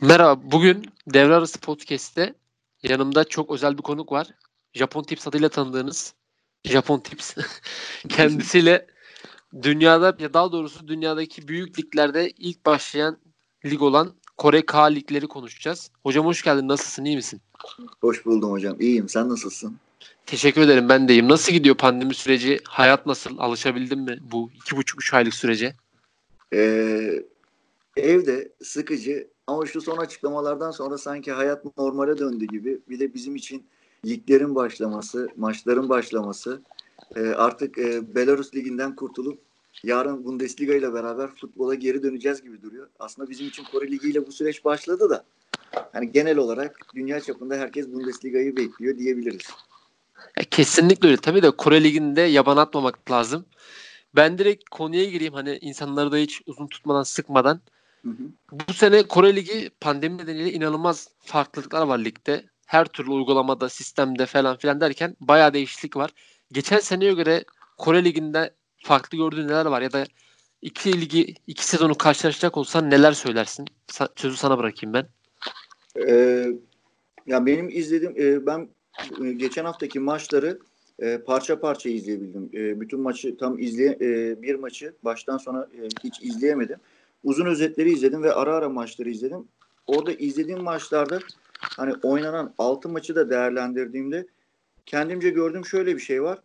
Merhaba. Bugün Devre Arası Podcast'te yanımda çok özel bir konuk var. Japon Tips adıyla tanıdığınız Japon Tips. Kendisiyle dünyada ya daha doğrusu dünyadaki büyük liglerde ilk başlayan lig olan Kore K ligleri konuşacağız. Hocam hoş geldin. Nasılsın? İyi misin? Hoş buldum hocam. İyiyim. Sen nasılsın? Teşekkür ederim. Ben deyim. Nasıl gidiyor pandemi süreci? Hayat nasıl? Alışabildin mi bu iki buçuk üç aylık sürece? Ee, evde sıkıcı ama şu son açıklamalardan sonra sanki hayat normale döndü gibi. Bir de bizim için liglerin başlaması, maçların başlaması. E, artık e, Belarus Ligi'nden kurtulup yarın Bundesliga ile beraber futbola geri döneceğiz gibi duruyor. Aslında bizim için Kore Ligi ile bu süreç başladı da hani genel olarak dünya çapında herkes Bundesliga'yı bekliyor diyebiliriz. Ya kesinlikle öyle. Tabii de Kore Ligi'nde yaban atmamak lazım. Ben direkt konuya gireyim hani insanları da hiç uzun tutmadan sıkmadan. Hı hı. Bu sene Kore Ligi pandemi nedeniyle inanılmaz farklılıklar var ligde. Her türlü uygulamada, sistemde falan filan derken bayağı değişiklik var. Geçen seneye göre Kore Ligi'nde farklı gördüğün neler var ya da iki ligi, iki sezonu karşılaşacak olsan neler söylersin? Sözü sana bırakayım ben. Ee, ya benim izlediğim, e, ben e, geçen haftaki maçları e, parça parça izleyebildim. E, bütün maçı tam izleye, e, bir maçı baştan sona e, hiç izleyemedim uzun özetleri izledim ve ara ara maçları izledim. Orada izlediğim maçlarda hani oynanan 6 maçı da değerlendirdiğimde kendimce gördüğüm şöyle bir şey var.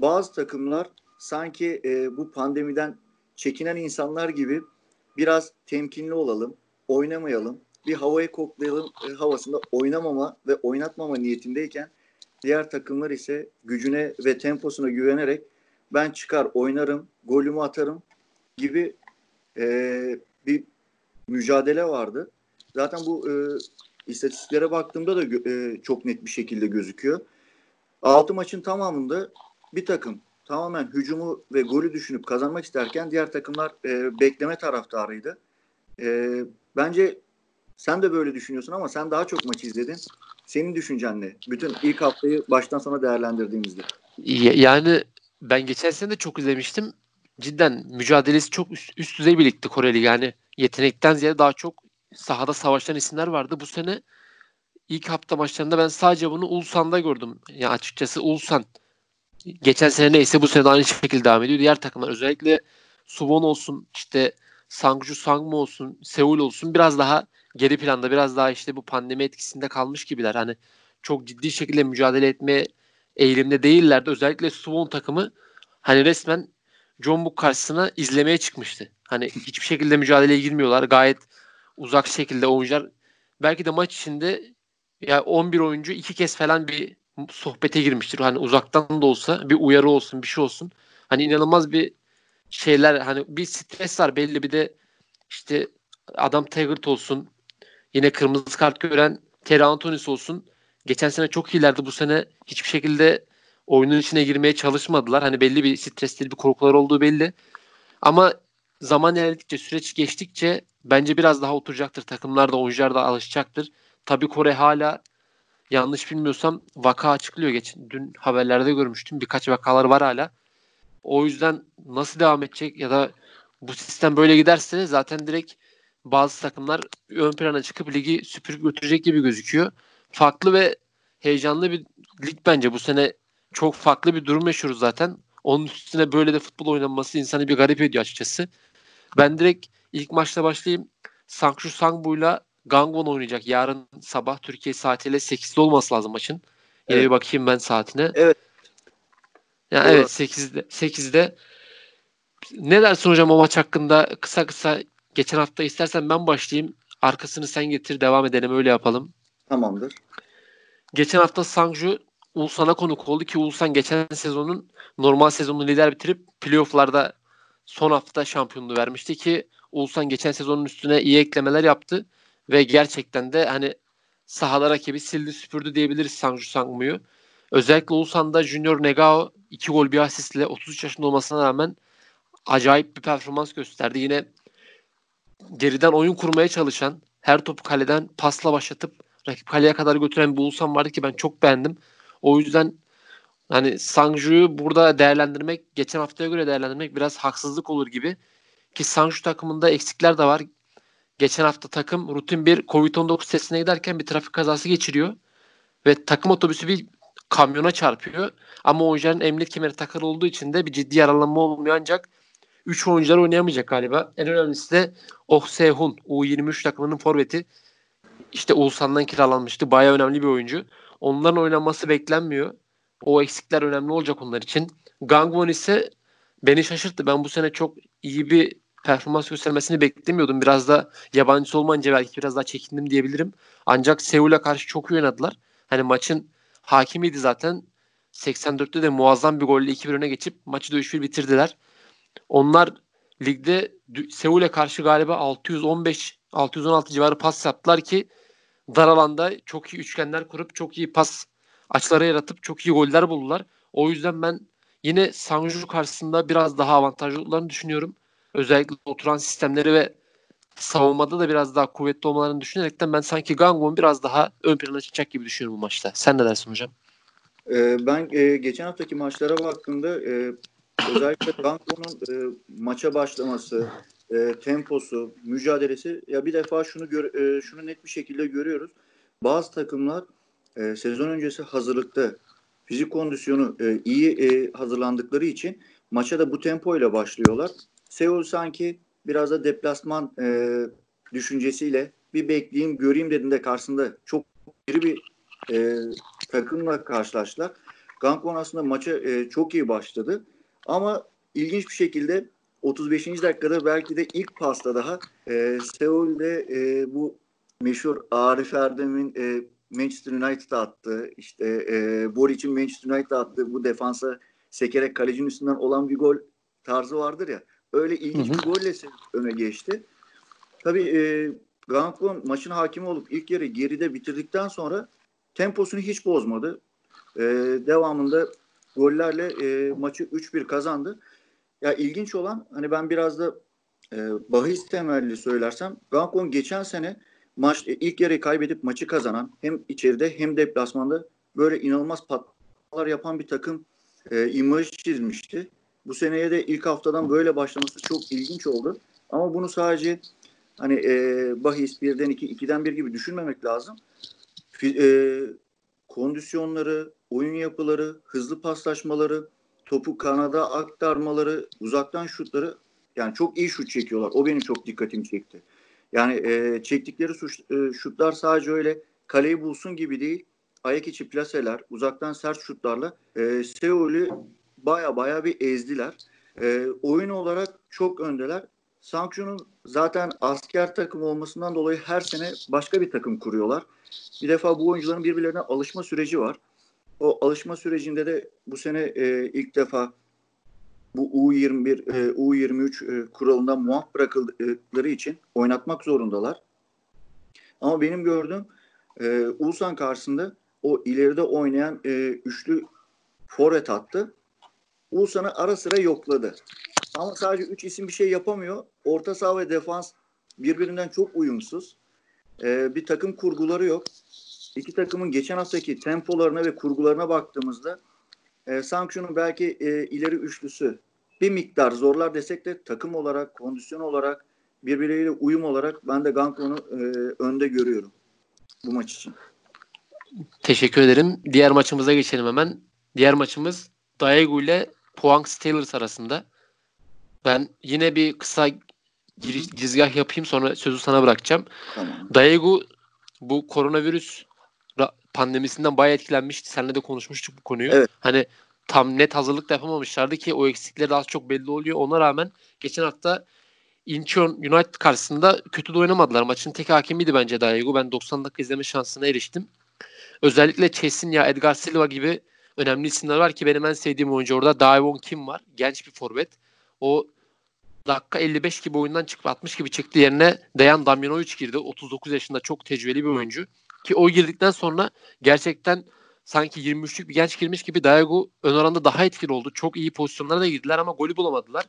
Bazı takımlar sanki e, bu pandemiden çekinen insanlar gibi biraz temkinli olalım, oynamayalım, bir havayı koklayalım e, havasında oynamama ve oynatmama niyetindeyken diğer takımlar ise gücüne ve temposuna güvenerek ben çıkar oynarım, golümü atarım gibi e, bir mücadele vardı. Zaten bu e, istatistiklere baktığımda da e, çok net bir şekilde gözüküyor. Altı maçın tamamında bir takım tamamen hücumu ve golü düşünüp kazanmak isterken diğer takımlar e, bekleme taraftarıydı. E, bence sen de böyle düşünüyorsun ama sen daha çok maçı izledin. Senin düşüncen ne? Bütün ilk haftayı baştan sona değerlendirdiğimizde. Yani ben geçen sene de çok izlemiştim cidden mücadelesi çok üst, üst düzey birlikte Koreli. Yani yetenekten ziyade daha çok sahada savaşan isimler vardı. Bu sene ilk hafta maçlarında ben sadece bunu Ulsan'da gördüm. Yani açıkçası Ulsan geçen sene neyse bu sene de aynı şekilde devam ediyor. Diğer takımlar özellikle Suwon olsun işte Sangju Sangmu olsun Seul olsun biraz daha geri planda biraz daha işte bu pandemi etkisinde kalmış gibiler. Hani çok ciddi şekilde mücadele etmeye eğilimde değillerdi. Özellikle Suwon takımı hani resmen John Book karşısına izlemeye çıkmıştı. Hani hiçbir şekilde mücadeleye girmiyorlar. Gayet uzak şekilde oyuncular. Belki de maç içinde ya 11 oyuncu iki kez falan bir sohbete girmiştir. Hani uzaktan da olsa bir uyarı olsun, bir şey olsun. Hani inanılmaz bir şeyler hani bir stres var belli bir de işte adam Taggart olsun yine kırmızı kart gören Terry Antonis olsun. Geçen sene çok iyilerdi. Bu sene hiçbir şekilde oyunun içine girmeye çalışmadılar. Hani belli bir stresli bir korkular olduğu belli. Ama zaman ilerledikçe, süreç geçtikçe bence biraz daha oturacaktır. Takımlar da oyuncular da alışacaktır. Tabii Kore hala yanlış bilmiyorsam vaka açıklıyor. Geç, dün haberlerde görmüştüm. Birkaç vakalar var hala. O yüzden nasıl devam edecek ya da bu sistem böyle giderse zaten direkt bazı takımlar ön plana çıkıp ligi süpürüp götürecek gibi gözüküyor. Farklı ve heyecanlı bir lig bence bu sene çok farklı bir durum yaşıyoruz zaten. Onun üstüne böyle de futbol oynanması insanı bir garip ediyor açıkçası. Ben direkt ilk maçta başlayayım. Sangshu Sangbu'yla Gangwon oynayacak. Yarın sabah Türkiye saatiyle 8'de olması lazım maçın. Yine evet. bir bakayım ben saatine. Evet. Yani Doğru. evet 8'de 8'de ne dersin hocam o maç hakkında kısa kısa geçen hafta istersen ben başlayayım. Arkasını sen getir devam edelim öyle yapalım. Tamamdır. Geçen hafta Sangju Ulsan'a konuk oldu ki Ulsan geçen sezonun normal sezonunu lider bitirip playofflarda son hafta şampiyonluğu vermişti ki Ulsan geçen sezonun üstüne iyi eklemeler yaptı ve gerçekten de hani sahalar rakibi sildi süpürdü diyebiliriz Sangju Sangmu'yu. Özellikle Ulsan'da Junior Negao 2 gol bir asistle 33 yaşında olmasına rağmen acayip bir performans gösterdi. Yine geriden oyun kurmaya çalışan, her topu kaleden pasla başlatıp rakip kaleye kadar götüren bir Ulsan vardı ki ben çok beğendim. O yüzden hani Sangju'yu burada değerlendirmek, geçen haftaya göre değerlendirmek biraz haksızlık olur gibi. Ki Sangju takımında eksikler de var. geçen hafta takım rutin bir Covid-19 testine giderken bir trafik kazası geçiriyor. Ve takım otobüsü bir kamyona çarpıyor. Ama oyuncuların emniyet kemeri takılı olduğu için de bir ciddi yaralanma olmuyor ancak 3 oyuncular oynayamayacak galiba. En önemlisi de Oh Sehun U23 takımının forveti. İşte Ulsan'dan kiralanmıştı. Baya önemli bir oyuncu. Onların oynanması beklenmiyor. O eksikler önemli olacak onlar için. Gangwon ise beni şaşırttı. Ben bu sene çok iyi bir performans göstermesini beklemiyordum. Biraz da yabancısı olmayınca belki biraz daha çekindim diyebilirim. Ancak Seul'e karşı çok iyi oynadılar. Hani maçın hakimiydi zaten. 84'te de muazzam bir golle 2-1 öne geçip maçı da 3-1 bitirdiler. Onlar ligde Seul'e karşı galiba 615 616 civarı pas yaptılar ki dar alanda çok iyi üçgenler kurup çok iyi pas açıları yaratıp çok iyi goller buldular. O yüzden ben yine Sanju karşısında biraz daha avantajlı olduklarını düşünüyorum. Özellikle oturan sistemleri ve savunmada da biraz daha kuvvetli olmalarını düşünerekten ben sanki Gangwon biraz daha ön plana çıkacak gibi düşünüyorum bu maçta. Sen ne dersin hocam? Ee, ben e, geçen haftaki maçlara baktığımda e, özellikle Gangwon'un e, maça başlaması, e, temposu, mücadelesi ya bir defa şunu gör, e, şunu net bir şekilde görüyoruz. Bazı takımlar e, sezon öncesi hazırlıkta fizik kondisyonu e, iyi e, hazırlandıkları için maça da bu tempoyla başlıyorlar. Seul sanki biraz da deplasman e, düşüncesiyle bir bekleyeyim göreyim dediğinde karşısında çok iri bir e, takımla karşılaştılar. Gangwon aslında maça e, çok iyi başladı. Ama ilginç bir şekilde 35. dakikada belki de ilk pasta daha e, Seul'de e, bu meşhur Arif Erdem'in e, Manchester United'a attı. İşte e, Boric'in Manchester United'a attı. Bu defansa sekerek kalecinin üstünden olan bir gol tarzı vardır ya. Öyle ilginç hı hı. bir golle öne geçti. Tabii e, Gangwon maçın hakimi olup ilk yarı geride bitirdikten sonra temposunu hiç bozmadı. E, devamında gollerle e, maçı 3-1 kazandı. Ya ilginç olan hani ben biraz da e, bahis temelli söylersem Gangwon geçen sene maç e, ilk yarıyı kaybedip maçı kazanan hem içeride hem deplasmanda böyle inanılmaz patlar yapan bir takım e, imaj çizmişti. Bu seneye de ilk haftadan böyle başlaması çok ilginç oldu. Ama bunu sadece hani e, bahis birden iki, ikiden bir gibi düşünmemek lazım. E, kondisyonları, oyun yapıları, hızlı paslaşmaları, topu kanada aktarmaları, uzaktan şutları yani çok iyi şut çekiyorlar. O benim çok dikkatimi çekti. Yani e, çektikleri suç, e, şutlar sadece öyle kaleyi bulsun gibi değil. Ayak içi plaseler, uzaktan sert şutlarla e, Seul'ü baya baya bir ezdiler. E, oyun olarak çok öndeler. Sankyu'nun zaten asker takım olmasından dolayı her sene başka bir takım kuruyorlar. Bir defa bu oyuncuların birbirlerine alışma süreci var. O alışma sürecinde de bu sene e, ilk defa bu U21, e, U23 e, kuralından muaf bırakıldıkları için oynatmak zorundalar. Ama benim gördüğüm e, Ulsan karşısında o ileride oynayan e, üçlü forvet attı. Ulsan'ı ara sıra yokladı. Ama sadece üç isim bir şey yapamıyor. Orta saha ve defans birbirinden çok uyumsuz. E, bir takım kurguları yok. İki takımın geçen haftaki tempolarına ve kurgularına baktığımızda e, Sanksiyon'un belki e, ileri üçlüsü bir miktar zorlar desek de takım olarak, kondisyon olarak, birbirleriyle uyum olarak ben de Gankon'u e, önde görüyorum bu maç için. Teşekkür ederim. Diğer maçımıza geçelim hemen. Diğer maçımız Daegu ile Puang Steelers arasında. Ben yine bir kısa giriş, girizgah yapayım sonra sözü sana bırakacağım. Tamam. Daegu bu koronavirüs pandemisinden bayağı etkilenmişti. Seninle de konuşmuştuk bu konuyu. Evet. Hani tam net hazırlık da yapamamışlardı ki o eksikleri az çok belli oluyor. Ona rağmen geçen hafta Incheon United karşısında kötü de oynamadılar. Maçın tek hakimiydi bence Daegu. Ben 90 dakika izleme şansına eriştim. Özellikle Chesin ya Edgar Silva gibi önemli isimler var ki benim en sevdiğim oyuncu orada Daewon Kim var. Genç bir forvet. O dakika 55 gibi oyundan çıkıp 60 gibi çıktı yerine Dejan Damjanovic girdi. 39 yaşında çok tecrübeli bir oyuncu. Ki o girdikten sonra gerçekten sanki 23'lük bir genç girmiş gibi Dayago ön oranda daha etkili oldu. Çok iyi pozisyonlara da girdiler ama golü bulamadılar.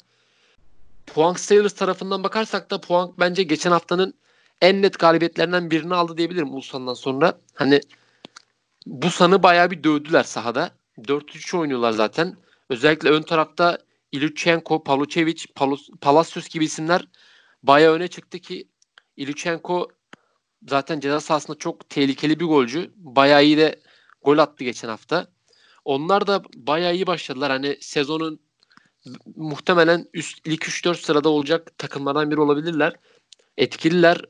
Puang Steelers tarafından bakarsak da Puang bence geçen haftanın en net galibiyetlerinden birini aldı diyebilirim Ulsan'dan sonra. Hani bu sanı bayağı bir dövdüler sahada. 4-3 oynuyorlar zaten. Özellikle ön tarafta Ilyuchenko, Palucevic, Palacios gibi isimler bayağı öne çıktı ki Ilyuchenko zaten ceza sahasında çok tehlikeli bir golcü. Bayağı iyi de gol attı geçen hafta. Onlar da bayağı iyi başladılar. Hani sezonun muhtemelen üst ilk 3-4 sırada olacak takımlardan biri olabilirler. Etkililer.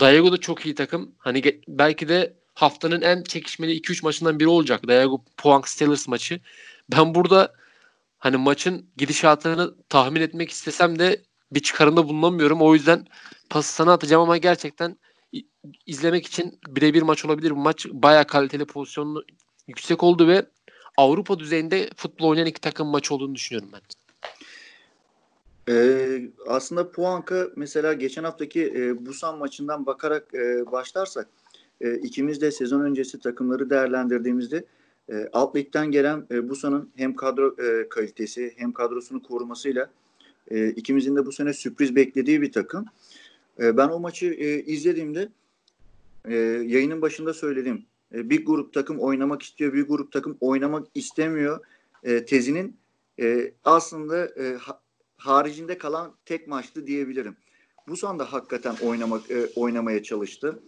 Dayago da çok iyi takım. Hani belki de haftanın en çekişmeli 2-3 maçından biri olacak. Dayago Puang Steelers maçı. Ben burada hani maçın gidişatını tahmin etmek istesem de bir çıkarımda bulunamıyorum. O yüzden pası sana atacağım ama gerçekten izlemek için birebir maç olabilir. Bu maç bayağı kaliteli pozisyonlu yüksek oldu ve Avrupa düzeyinde futbol oynayan iki takım maçı olduğunu düşünüyorum ben. Ee, aslında Puanka mesela geçen haftaki e, Busan maçından bakarak e, başlarsak e, ikimiz de sezon öncesi takımları değerlendirdiğimizde e, alt ligden gelen e, Busan'ın hem kadro e, kalitesi hem kadrosunu korumasıyla e, ikimizin de bu sene sürpriz beklediği bir takım. Ben o maçı e, izlediğimde e, yayının başında söyledim. E, bir grup takım oynamak istiyor, bir grup takım oynamak istemiyor e, tezinin aslında ha, haricinde kalan tek maçtı diyebilirim. Busan da hakikaten oynamak oynamaya çalıştı.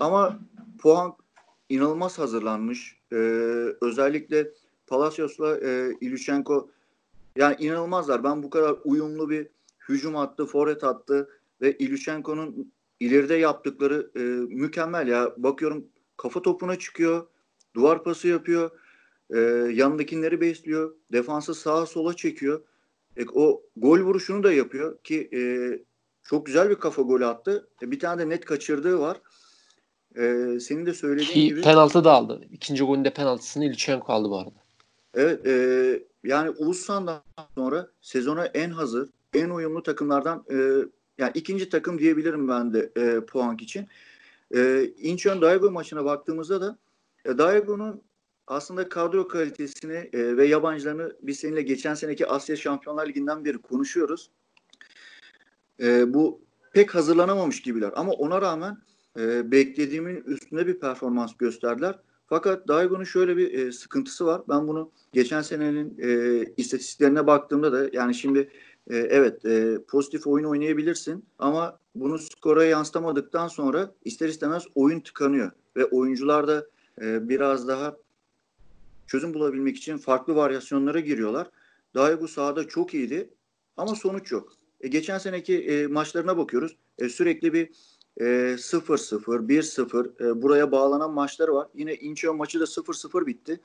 Ama puan inanılmaz hazırlanmış. Özellikle Palacios'la e, Ilyushenko yani inanılmazlar. Ben bu kadar uyumlu bir hücum attı, forvet attı ve Ilyushenko'nun ileride yaptıkları e, mükemmel ya. Bakıyorum kafa topuna çıkıyor, duvar pası yapıyor, e, yanındakileri besliyor, defansı sağa sola çekiyor. E, o gol vuruşunu da yapıyor ki e, çok güzel bir kafa golü attı. E, bir tane de net kaçırdığı var. E, senin de söylediğin ki, gibi. Penaltı da aldı. İkinci golünde penaltısını İlçenko aldı bu arada. Evet e, yani Ulus'tan sonra sezona en hazır, en uyumlu takımlardan e, yani ikinci takım diyebilirim ben de e, puan için. E, Incheon Daegu maçına baktığımızda da e, Daegu'nun aslında kadro kalitesini e, ve yabancılarını biz seninle geçen seneki Asya Şampiyonlar Ligi'nden beri konuşuyoruz. E, bu pek hazırlanamamış gibiler ama ona rağmen e, beklediğimin üstünde bir performans gösterdiler. Fakat Daegu'nun şöyle bir e, sıkıntısı var. Ben bunu geçen senenin e, istatistiklerine baktığımda da yani şimdi e, evet e, pozitif oyun oynayabilirsin ama bunu skora yansıtamadıktan sonra ister istemez oyun tıkanıyor ve oyuncular da e, biraz daha çözüm bulabilmek için farklı varyasyonlara giriyorlar. Dahi bu sahada çok iyiydi ama sonuç yok. E, geçen seneki e, maçlarına bakıyoruz. E, sürekli bir e, 0-0, 1-0 e, buraya bağlanan maçları var. Yine Incheon maçı da 0-0 bitti.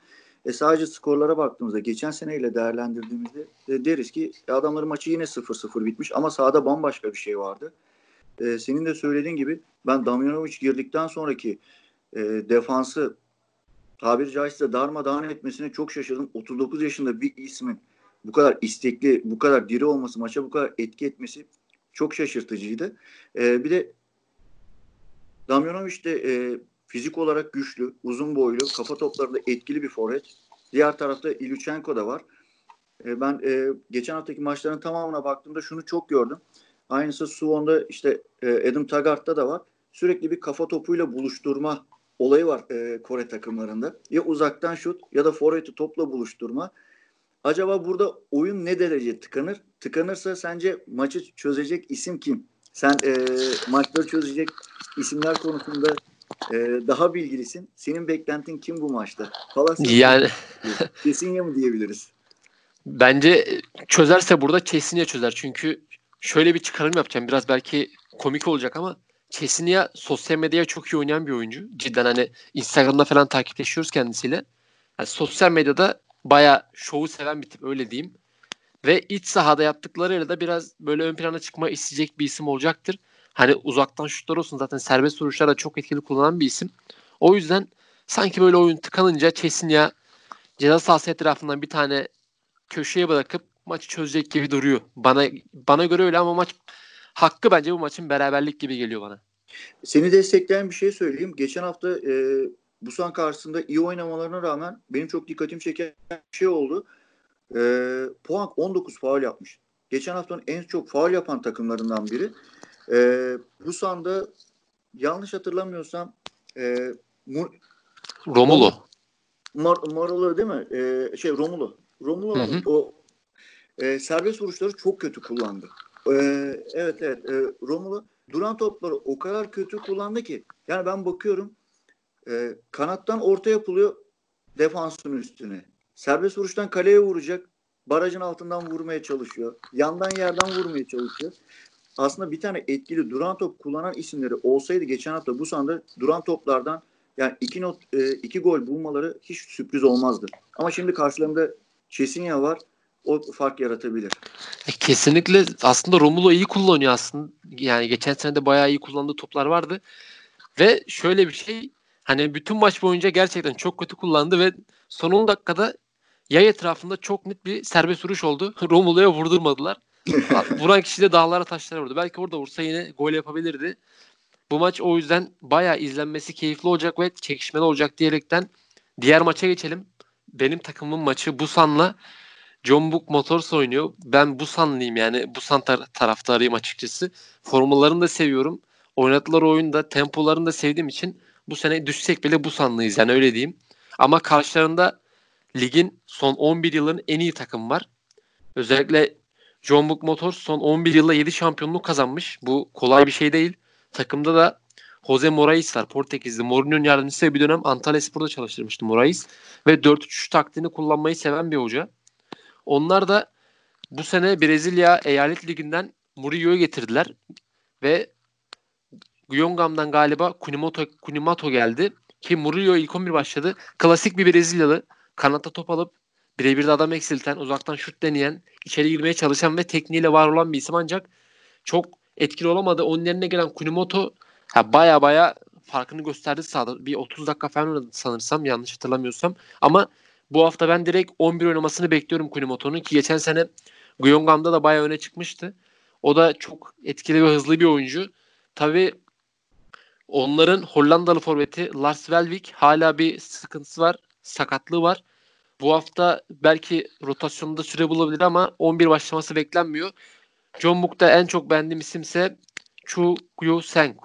E, sadece skorlara baktığımızda geçen seneyle değerlendirdiğimizde e, deriz ki adamların maçı yine 0-0 bitmiş ama sahada bambaşka bir şey vardı. E, senin de söylediğin gibi ben Damjanovic girdikten sonraki e, defansı tabiri caizse darmadağın etmesine çok şaşırdım. 39 yaşında bir ismin bu kadar istekli, bu kadar diri olması, maça bu kadar etki etmesi çok şaşırtıcıydı. E, bir de Damjanovic de e, fizik olarak güçlü, uzun boylu, kafa toplarında etkili bir forvet. Diğer tarafta Ilyuchenko da var. E, ben e, geçen haftaki maçların tamamına baktığımda şunu çok gördüm. Aynısı Suwon'da işte e, Adam Taggart'ta da var. Sürekli bir kafa topuyla buluşturma olayı var e, Kore takımlarında. Ya uzaktan şut ya da forveti topla buluşturma. Acaba burada oyun ne derece tıkanır? Tıkanırsa sence maçı çözecek isim kim? Sen e, maçları çözecek isimler konusunda e, daha bilgilisin. Senin beklentin kim bu maçta? Palacios yani Kesinlikle mı diyebiliriz? Bence çözerse burada kesinlikle çözer. Çünkü şöyle bir çıkarım yapacağım. Biraz belki komik olacak ama Kesiniya sosyal medyaya çok iyi oynayan bir oyuncu. Cidden hani Instagram'da falan takipleşiyoruz kendisiyle. Yani sosyal medyada baya şovu seven bir tip öyle diyeyim. Ve iç sahada yaptıklarıyla da biraz böyle ön plana çıkma isteyecek bir isim olacaktır. Hani uzaktan şutlar olsun zaten serbest vuruşlar da çok etkili kullanan bir isim. O yüzden sanki böyle oyun tıkanınca Çesinya ceza sahası etrafından bir tane köşeye bırakıp maçı çözecek gibi duruyor. Bana bana göre öyle ama maç hakkı bence bu maçın beraberlik gibi geliyor bana. Seni destekleyen bir şey söyleyeyim. Geçen hafta e, Busan karşısında iyi oynamalarına rağmen benim çok dikkatimi çeken şey oldu. E, Puan 19 faul yapmış. Geçen haftanın en çok faul yapan takımlarından biri. E, Busan'da yanlış hatırlamıyorsam e, Mur, Romulo. Mar, Marolo değil mi? E, şey Romulo. Romulo o e, serbest vuruşları çok kötü kullandı. E, evet evet e, Romulo duran topları o kadar kötü kullandı ki yani ben bakıyorum e, kanattan orta yapılıyor defansın üstüne. Serbest vuruştan kaleye vuracak. Barajın altından vurmaya çalışıyor. Yandan yerden vurmaya çalışıyor. Aslında bir tane etkili duran top kullanan isimleri olsaydı geçen hafta bu sanda duran toplardan yani iki not e, iki gol bulmaları hiç sürpriz olmazdı. Ama şimdi karşılarında Çesinya var. O fark yaratabilir. E, kesinlikle aslında Romulo iyi kullanıyor aslında. Yani geçen sene de bayağı iyi kullandığı toplar vardı. Ve şöyle bir şey hani bütün maç boyunca gerçekten çok kötü kullandı ve son 10 dakikada yay etrafında çok net bir serbest vuruş oldu. Romulo'ya vurdurmadılar. Vuran kişi de dağlara taşlara vurdu. Belki orada vursa yine gol yapabilirdi. Bu maç o yüzden bayağı izlenmesi keyifli olacak ve çekişmeli olacak diyerekten diğer maça geçelim. Benim takımımın maçı Busan'la John Book Motors oynuyor. Ben Busanlıyım yani Busan tar- taraftarıyım açıkçası. Formalarını da seviyorum. Oynadıkları oyunda tempolarını da sevdiğim için bu sene düşsek bile Busanlıyız yani öyle diyeyim. Ama karşılarında ligin son 11 yılın en iyi takım var. Özellikle John Book Motors son 11 yılda 7 şampiyonluk kazanmış. Bu kolay bir şey değil. Takımda da Jose Morais var. Portekizli. Mourinho'nun yardımcısı bir dönem Antalya Spor'da çalıştırmıştı Morais. Ve 4-3-3 taktiğini kullanmayı seven bir hoca. Onlar da bu sene Brezilya Eyalet Ligi'nden Murillo'yu getirdiler. Ve Guyongam'dan galiba Kunimoto, Kunimato geldi. Ki Murillo ilk 11 başladı. Klasik bir Brezilyalı. Kanatta top alıp birebir de adam eksilten, uzaktan şut deneyen, içeri girmeye çalışan ve tekniğiyle var olan bir isim ancak çok etkili olamadı. Onun yerine gelen Kunimoto ha, baya baya farkını gösterdi sahada. Bir 30 dakika falan oynadı sanırsam yanlış hatırlamıyorsam. Ama bu hafta ben direkt 11 oynamasını bekliyorum Kunimoto'nun ki geçen sene Guyongam'da da baya öne çıkmıştı. O da çok etkili ve hızlı bir oyuncu. Tabi onların Hollandalı forveti Lars Welvik hala bir sıkıntısı var. Sakatlığı var. Bu hafta belki rotasyonda süre bulabilir ama 11 başlaması beklenmiyor. John Book'ta en çok beğendiğim isimse Chu Gyu Seng.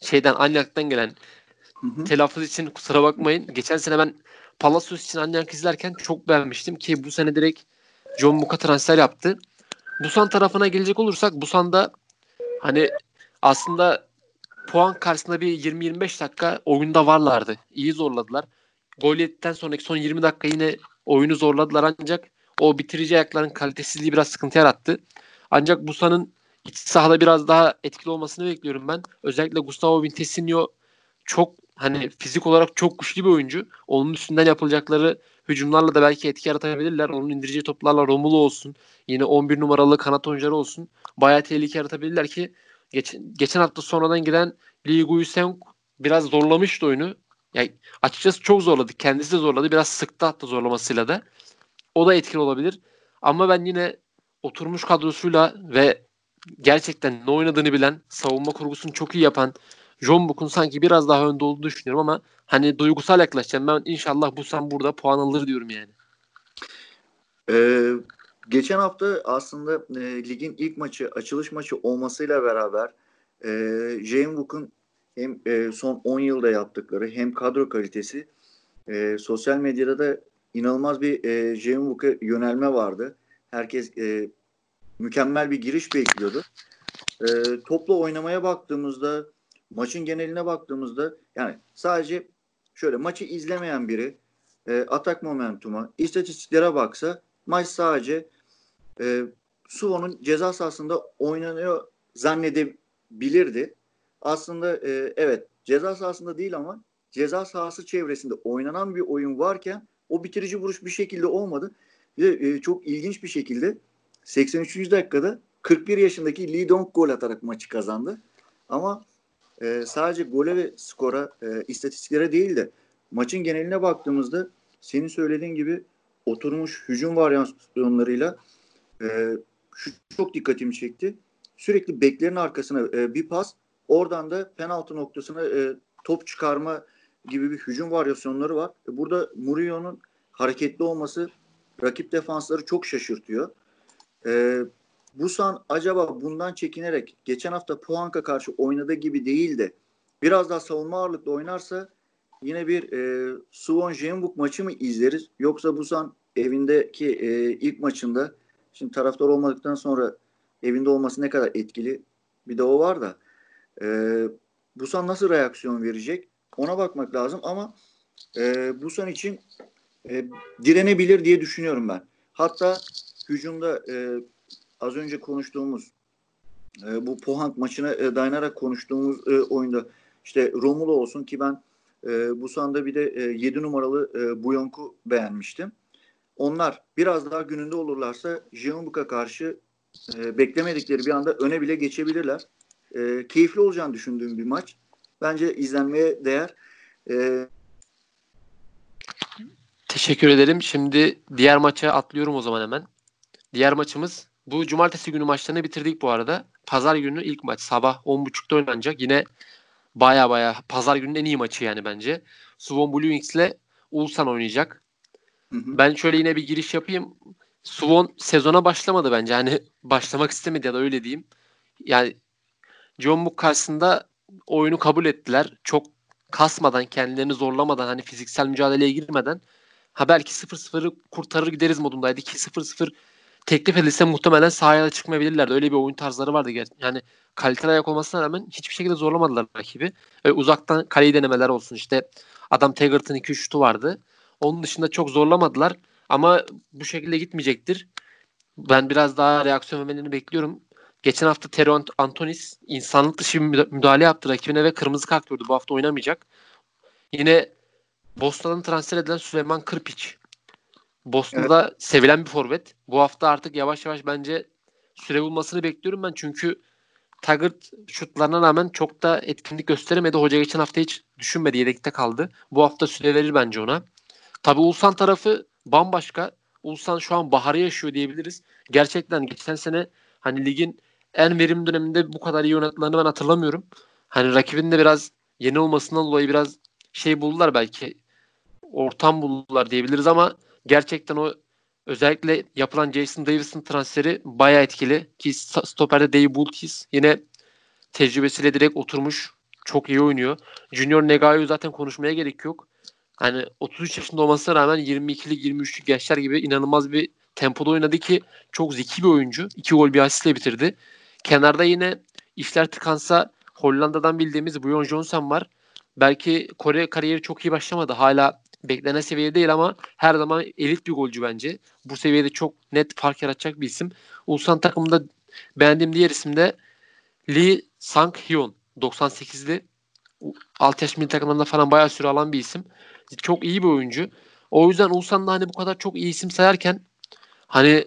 Şeyden Anyak'tan gelen. Hı hı. Telaffuz için kusura bakmayın. Geçen sene ben Palacios için Anyak izlerken çok beğenmiştim ki bu sene direkt John Book'a transfer yaptı. Busan tarafına gelecek olursak Busan'da hani aslında puan karşısında bir 20-25 dakika oyunda varlardı. İyi zorladılar. Gol yedikten sonraki son 20 dakika yine oyunu zorladılar ancak o bitirici ayakların kalitesizliği biraz sıkıntı yarattı. Ancak Busa'nın iç sahada biraz daha etkili olmasını bekliyorum ben. Özellikle Gustavo Vintesinho çok hani fizik olarak çok güçlü bir oyuncu. Onun üstünden yapılacakları hücumlarla da belki etki yaratabilirler. Onun indireceği toplarla Romulo olsun. Yine 11 numaralı kanat oyuncuları olsun. Bayağı tehlike yaratabilirler ki geç, geçen hafta sonradan giren Lee Guiseng biraz zorlamıştı oyunu. Yani açıkçası çok zorladı. Kendisi de zorladı. Biraz sıktı hatta zorlamasıyla da. O da etkili olabilir. Ama ben yine oturmuş kadrosuyla ve gerçekten ne oynadığını bilen, savunma kurgusunu çok iyi yapan John Book'un sanki biraz daha önde olduğunu düşünüyorum ama hani duygusal yaklaşacağım. Ben inşallah bu sen burada puan alır diyorum yani. Ee, geçen hafta aslında e, ligin ilk maçı, açılış maçı olmasıyla beraber e, Jane Book'un hem e, son 10 yılda yaptıkları hem kadro kalitesi e, sosyal medyada da inanılmaz bir e, Book'a yönelme vardı. Herkes e, mükemmel bir giriş bekliyordu. E, topla oynamaya baktığımızda maçın geneline baktığımızda yani sadece şöyle maçı izlemeyen biri e, atak momentuma, istatistiklere baksa maç sadece e, Suvo'nun ceza sahasında oynanıyor zannedebilirdi. Aslında e, evet ceza sahasında değil ama ceza sahası çevresinde oynanan bir oyun varken o bitirici vuruş bir şekilde olmadı. Ve e, çok ilginç bir şekilde 83. dakikada 41 yaşındaki Lee Dong gol atarak maçı kazandı. Ama e, sadece gole ve skora, e, istatistiklere değil de maçın geneline baktığımızda senin söylediğin gibi oturmuş hücum varyasyonlarıyla e, şu çok dikkatimi çekti. Sürekli beklerin arkasına e, bir pas, oradan da penaltı noktasına e, top çıkarma gibi bir hücum varyasyonları var. E, burada Murillo'nun hareketli olması rakip defansları çok şaşırtıyor. E, Busan acaba bundan çekinerek geçen hafta Puanka karşı oynadığı gibi değil de biraz daha savunma ağırlıklı oynarsa yine bir e, Suwon Jeonbuk maçı mı izleriz? Yoksa Busan evindeki e, ilk maçında şimdi taraftar olmadıktan sonra evinde olması ne kadar etkili bir de o var da E, Busan nasıl reaksiyon verecek? Ona bakmak lazım ama e, Busan için e, direnebilir diye düşünüyorum ben. Hatta hücumda e, az önce konuştuğumuz e, bu Pohang maçına e, dayanarak konuştuğumuz e, oyunda işte Romulo olsun ki ben e, Busan'da bir de e, 7 numaralı e, Buyonk'u beğenmiştim. Onlar biraz daha gününde olurlarsa Jeonbuk'a karşı e, beklemedikleri bir anda öne bile geçebilirler. E, keyifli olacağını düşündüğüm bir maç. Bence izlenmeye değer. E, Teşekkür ederim. Şimdi diğer maça atlıyorum o zaman hemen. Diğer maçımız bu cumartesi günü maçlarını bitirdik bu arada. Pazar günü ilk maç sabah 10.30'da oynanacak. Yine baya baya pazar gününün en iyi maçı yani bence. Suwon Blue Wings ile Ulsan oynayacak. Hı hı. Ben şöyle yine bir giriş yapayım. Suwon sezona başlamadı bence. Hani başlamak istemedi ya da öyle diyeyim. Yani John Book karşısında oyunu kabul ettiler. Çok kasmadan, kendilerini zorlamadan, hani fiziksel mücadeleye girmeden ha belki 0-0'ı kurtarır gideriz modundaydı ki 0-0 teklif edilse muhtemelen sahaya çıkmayabilirlerdi. Öyle bir oyun tarzları vardı. Yani kaliteli ayak olmasına rağmen hiçbir şekilde zorlamadılar rakibi. Öyle uzaktan kaleyi denemeler olsun. İşte adam Taggart'ın 2 şutu vardı. Onun dışında çok zorlamadılar. Ama bu şekilde gitmeyecektir. Ben biraz daha reaksiyon vermelerini bekliyorum. Geçen hafta Terry Antonis insanlık dışı bir müdahale yaptı rakibine ve kırmızı kart gördü. Bu hafta oynamayacak. Yine Boston'dan transfer edilen Süleyman Kırpiç. Boston'da evet. sevilen bir forvet. Bu hafta artık yavaş yavaş bence süre bulmasını bekliyorum ben. Çünkü Taggart şutlarına rağmen çok da etkinlik gösteremedi. Hoca geçen hafta hiç düşünmedi. Yedekte kaldı. Bu hafta süre verir bence ona. Tabi Ulsan tarafı bambaşka. Ulsan şu an baharı yaşıyor diyebiliriz. Gerçekten geçen sene hani ligin en verim döneminde bu kadar iyi oynadıklarını ben hatırlamıyorum. Hani rakibin de biraz yeni olmasından dolayı biraz şey buldular belki ortam buldular diyebiliriz ama gerçekten o özellikle yapılan Jason Davis'in transferi bayağı etkili ki stoperde Dave Bulkis yine tecrübesiyle direkt oturmuş çok iyi oynuyor. Junior Negayo zaten konuşmaya gerek yok. Hani 33 yaşında olmasına rağmen 22'lik 23'lük yaşlar gibi inanılmaz bir tempoda oynadı ki çok zeki bir oyuncu. İki gol bir asistle bitirdi. Kenarda yine işler tıkansa Hollanda'dan bildiğimiz Buyon Johnson var. Belki Kore kariyeri çok iyi başlamadı. Hala beklenen seviyede değil ama her zaman elit bir golcü bence. Bu seviyede çok net fark yaratacak bir isim. Ulsan takımında beğendiğim diğer isim de Lee Sang-hyun. 98'li. Alt yaş milli takımlarında falan bayağı süre alan bir isim. Çok iyi bir oyuncu. O yüzden Ulsan'da hani bu kadar çok iyi isim sayarken hani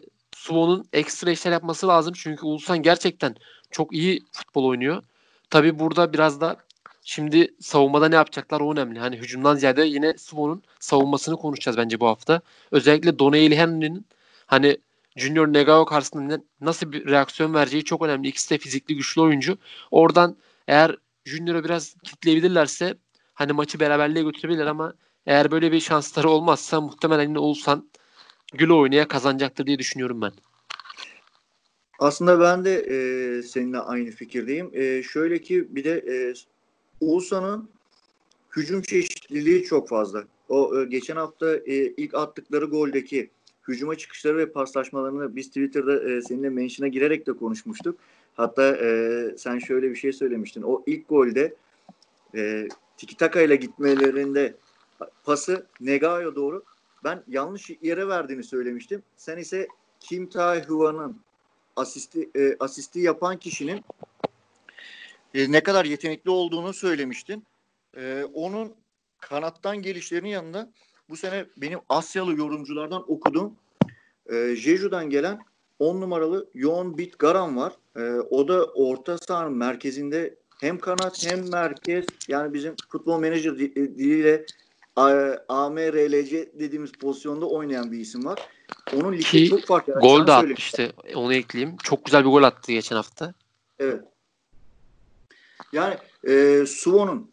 Suvo'nun ekstra işler yapması lazım. Çünkü Ulsan gerçekten çok iyi futbol oynuyor. Tabi burada biraz da şimdi savunmada ne yapacaklar o önemli. Hani hücumdan ziyade yine Suvo'nun savunmasını konuşacağız bence bu hafta. Özellikle Donaeli Henry'nin hani Junior Negao karşısında nasıl bir reaksiyon vereceği çok önemli. İkisi de fizikli güçlü oyuncu. Oradan eğer Junior'ı biraz kitleyebilirlerse hani maçı beraberliğe götürebilirler ama eğer böyle bir şansları olmazsa muhtemelen yine Ulsan gül oynaya kazanacaktır diye düşünüyorum ben. Aslında ben de e, seninle aynı fikirdeyim. E, şöyle ki bir de e, Ulsan'ın hücum çeşitliliği çok fazla. O e, geçen hafta e, ilk attıkları goldeki hücuma çıkışları ve paslaşmalarını biz Twitter'da e, seninle mention'a girerek de konuşmuştuk. Hatta e, sen şöyle bir şey söylemiştin. O ilk golde e, tiki taka ile gitmelerinde pası Negao'ya doğru ben yanlış yere verdiğini söylemiştim. Sen ise Kim Tae Hwan'ın asisti, e, asisti yapan kişinin e, ne kadar yetenekli olduğunu söylemiştin. E, onun kanattan gelişlerinin yanında bu sene benim Asyalı yorumculardan okuduğum e, Jeju'dan gelen 10 numaralı Yoğun Bit Garan var. E, o da orta sahanın merkezinde hem kanat hem merkez yani bizim futbol menajer e, diliyle AMRLC dediğimiz pozisyonda oynayan bir isim var. Onun ligi çok farklı. Yani gol de atmıştı. Onu ekleyeyim. Çok güzel bir gol attı geçen hafta. Evet. Yani e, Suvo'nun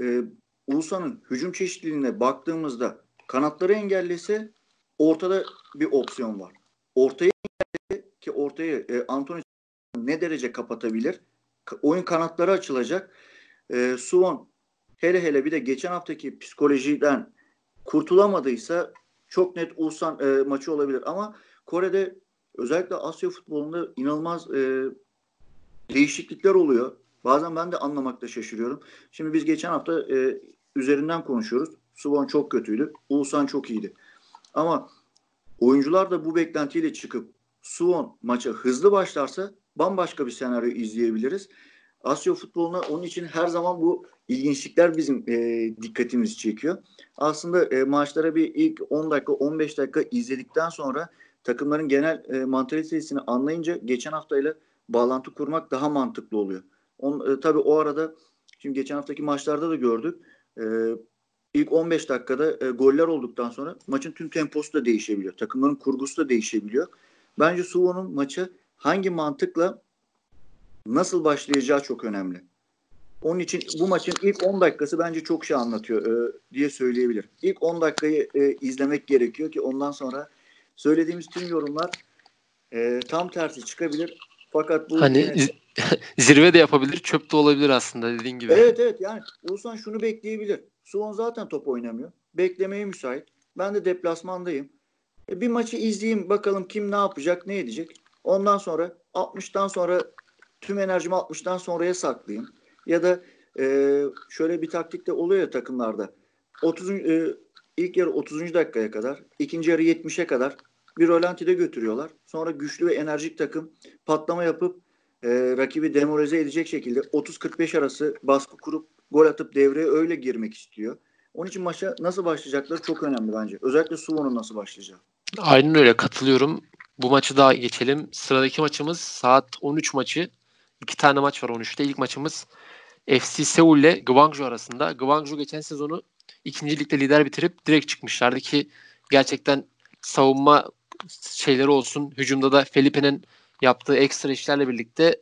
e, Ulusa'nın hücum çeşitliliğine baktığımızda kanatları engellese ortada bir opsiyon var. Ortaya ki ortayı e, Anthony ne derece kapatabilir? Oyun kanatları açılacak. E, Suvon hele hele bir de geçen haftaki psikolojiden kurtulamadıysa çok net Ulsan e, maçı olabilir. Ama Kore'de özellikle Asya futbolunda inanılmaz e, değişiklikler oluyor. Bazen ben de anlamakta şaşırıyorum. Şimdi biz geçen hafta e, üzerinden konuşuyoruz. Suwon çok kötüydü. Ulsan çok iyiydi. Ama oyuncular da bu beklentiyle çıkıp Suwon maça hızlı başlarsa bambaşka bir senaryo izleyebiliriz. Asya futboluna onun için her zaman bu ilginçlikler bizim e, dikkatimizi çekiyor. Aslında e, maçlara bir ilk 10 dakika 15 dakika izledikten sonra takımların genel e, mantalitesini anlayınca geçen haftayla bağlantı kurmak daha mantıklı oluyor. On, e, tabii o arada şimdi geçen haftaki maçlarda da gördük. E, ilk 15 dakikada e, goller olduktan sonra maçın tüm temposu da değişebiliyor. Takımların kurgusu da değişebiliyor. Bence Suvo'nun maçı hangi mantıkla nasıl başlayacağı çok önemli. Onun için bu maçın ilk 10 dakikası bence çok şey anlatıyor e, diye söyleyebilir. İlk 10 dakikayı e, izlemek gerekiyor ki ondan sonra söylediğimiz tüm yorumlar e, tam tersi çıkabilir. Fakat bu hani yine... zirve de yapabilir, çöp de olabilir aslında dediğin gibi. Evet evet yani Oğuzhan şunu bekleyebilir. Suwon zaten top oynamıyor. Beklemeye müsait. Ben de deplasmandayım. E, bir maçı izleyeyim bakalım kim ne yapacak, ne edecek. Ondan sonra 60'tan sonra tüm enerjimi 60'tan sonraya saklayayım. Ya da e, şöyle bir taktik de oluyor ya takımlarda. 30 e, ilk yarı 30. dakikaya kadar, ikinci yarı 70'e kadar bir rolantide götürüyorlar. Sonra güçlü ve enerjik takım patlama yapıp e, rakibi demoralize edecek şekilde 30-45 arası baskı kurup gol atıp devreye öyle girmek istiyor. Onun için maça nasıl başlayacakları çok önemli bence. Özellikle Suvo'nun nasıl başlayacağı. Aynen öyle katılıyorum. Bu maçı daha geçelim. Sıradaki maçımız saat 13 maçı. İki tane maç var 13'te. İlk maçımız FC Seul ile Gwangju arasında. Gwangju geçen sezonu ikinci ligde lider bitirip direkt çıkmışlardı ki gerçekten savunma şeyleri olsun. Hücumda da Felipe'nin yaptığı ekstra işlerle birlikte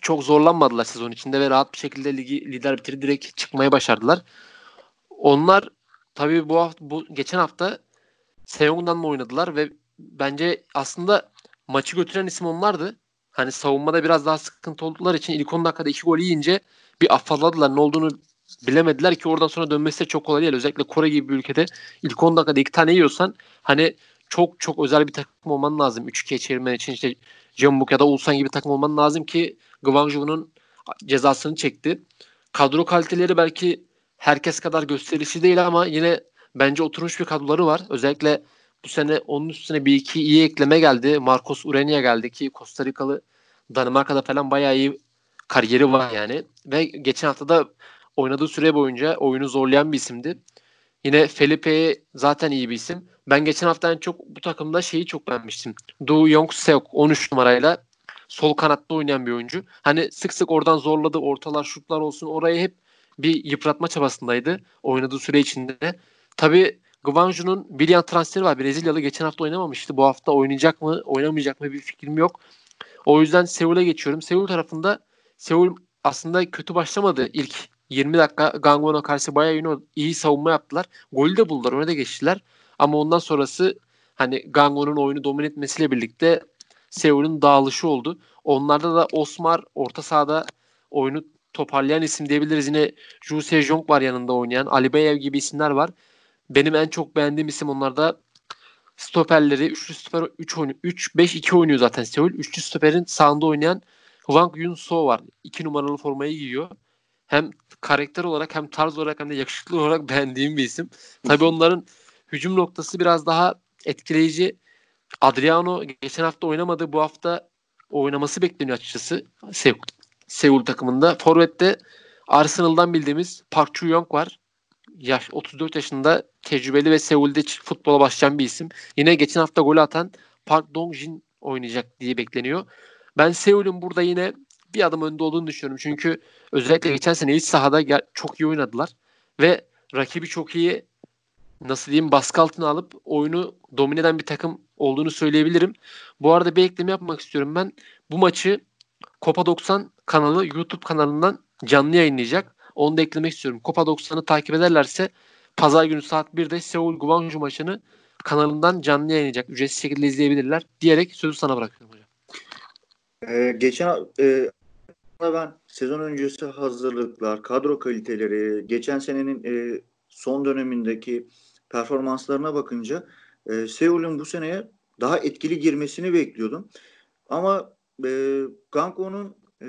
çok zorlanmadılar sezon içinde ve rahat bir şekilde ligi lider bitirip direkt çıkmayı başardılar. Onlar tabii bu hafta, bu geçen hafta Seong'dan mı oynadılar ve bence aslında maçı götüren isim onlardı. Hani savunmada biraz daha sıkıntı oldukları için ilk 10 dakikada 2 gol yiyince bir afalladılar. Ne olduğunu bilemediler ki oradan sonra dönmesi de çok kolay değil. Özellikle Kore gibi bir ülkede ilk 10 dakikada 2 tane yiyorsan hani çok çok özel bir takım olman lazım. 3-2'ye çevirmen için işte Jeonbuk ya da Ulsan gibi takım olman lazım ki Gwangju'nun cezasını çekti. Kadro kaliteleri belki herkes kadar gösterişli değil ama yine bence oturmuş bir kadroları var. Özellikle bu sene onun üstüne bir iki iyi ekleme geldi. Marcos Urenia geldi ki Costa Rikalı Danimarka'da falan bayağı iyi kariyeri var yani. Ve geçen hafta da oynadığı süre boyunca oyunu zorlayan bir isimdi. Yine Felipe zaten iyi bir isim. Ben geçen hafta en çok bu takımda şeyi çok beğenmiştim. Do Young Seok 13 numarayla sol kanatta oynayan bir oyuncu. Hani sık sık oradan zorladı. Ortalar, şutlar olsun. Orayı hep bir yıpratma çabasındaydı oynadığı süre içinde. Tabii Gvanju'nun bir yan transferi var. Brezilyalı geçen hafta oynamamıştı. Bu hafta oynayacak mı, oynamayacak mı bir fikrim yok. O yüzden Seul'e geçiyorum. Seul tarafında Seul aslında kötü başlamadı ilk 20 dakika Gangwon'a karşı bayağı iyi, iyi savunma yaptılar. Golü de buldular. Öne de geçtiler. Ama ondan sonrası hani Gangwon'un oyunu domine etmesiyle birlikte Seul'ün dağılışı oldu. Onlarda da Osmar orta sahada oyunu toparlayan isim diyebiliriz. Yine Ju Sejong var yanında oynayan. Ali Beyev gibi isimler var. Benim en çok beğendiğim isim onlarda stoperleri üçlü stoper 3 oynuyor. 3 5 2 oynuyor zaten Seul. Üçlü stoperin sağında oynayan Hwang Yun So var. 2 numaralı formayı giyiyor. Hem karakter olarak hem tarz olarak hem de yakışıklı olarak beğendiğim bir isim. Tabii onların hücum noktası biraz daha etkileyici. Adriano geçen hafta oynamadı. Bu hafta oynaması bekleniyor açıkçası. Seul, Seul takımında. Forvet'te Arsenal'dan bildiğimiz Park Chu-young var yaş 34 yaşında tecrübeli ve Seul'de futbola başlayan bir isim. Yine geçen hafta gol atan Park Dong-jin oynayacak diye bekleniyor. Ben Seul'ün burada yine bir adım önde olduğunu düşünüyorum. Çünkü özellikle geçen sene iç sahada çok iyi oynadılar ve rakibi çok iyi nasıl diyeyim baskı altına alıp oyunu domine eden bir takım olduğunu söyleyebilirim. Bu arada bir ekleme yapmak istiyorum ben. Bu maçı Copa 90 kanalı YouTube kanalından canlı yayınlayacak. Onu da eklemek istiyorum. Copa 90'ı takip ederlerse pazar günü saat 1'de Seul Guangzhou maçını kanalından canlı yayınlayacak. Ücretsiz şekilde izleyebilirler diyerek sözü sana bırakıyorum hocam. Ee, geçen e, ben sezon öncesi hazırlıklar, kadro kaliteleri, geçen senenin e, son dönemindeki performanslarına bakınca e, Seul'ün bu seneye daha etkili girmesini bekliyordum. Ama e, Ganko'nun e,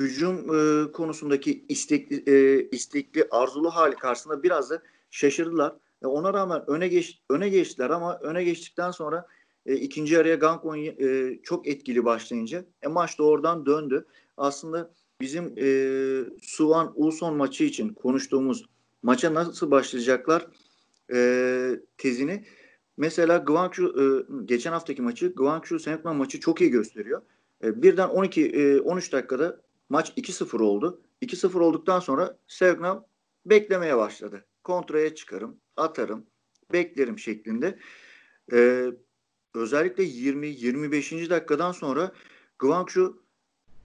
hücum e, konusundaki istekli, e, istekli arzulu hali karşısında biraz da şaşırdılar. E, ona rağmen öne geç öne geçtiler ama öne geçtikten sonra e, ikinci araya Gangwon e, çok etkili başlayınca e, maç da oradan döndü. Aslında bizim e, Suvan Ulson maçı için konuştuğumuz maça nasıl başlayacaklar e, tezini mesela Guangzhou e, geçen haftaki maçı Guangzhou Senetman maçı çok iyi gösteriyor. E, birden 12 e, 13 dakikada maç 2-0 oldu. 2-0 olduktan sonra Seognam beklemeye başladı. Kontraya çıkarım, atarım, beklerim şeklinde. E, özellikle 20-25. dakikadan sonra Guangzhou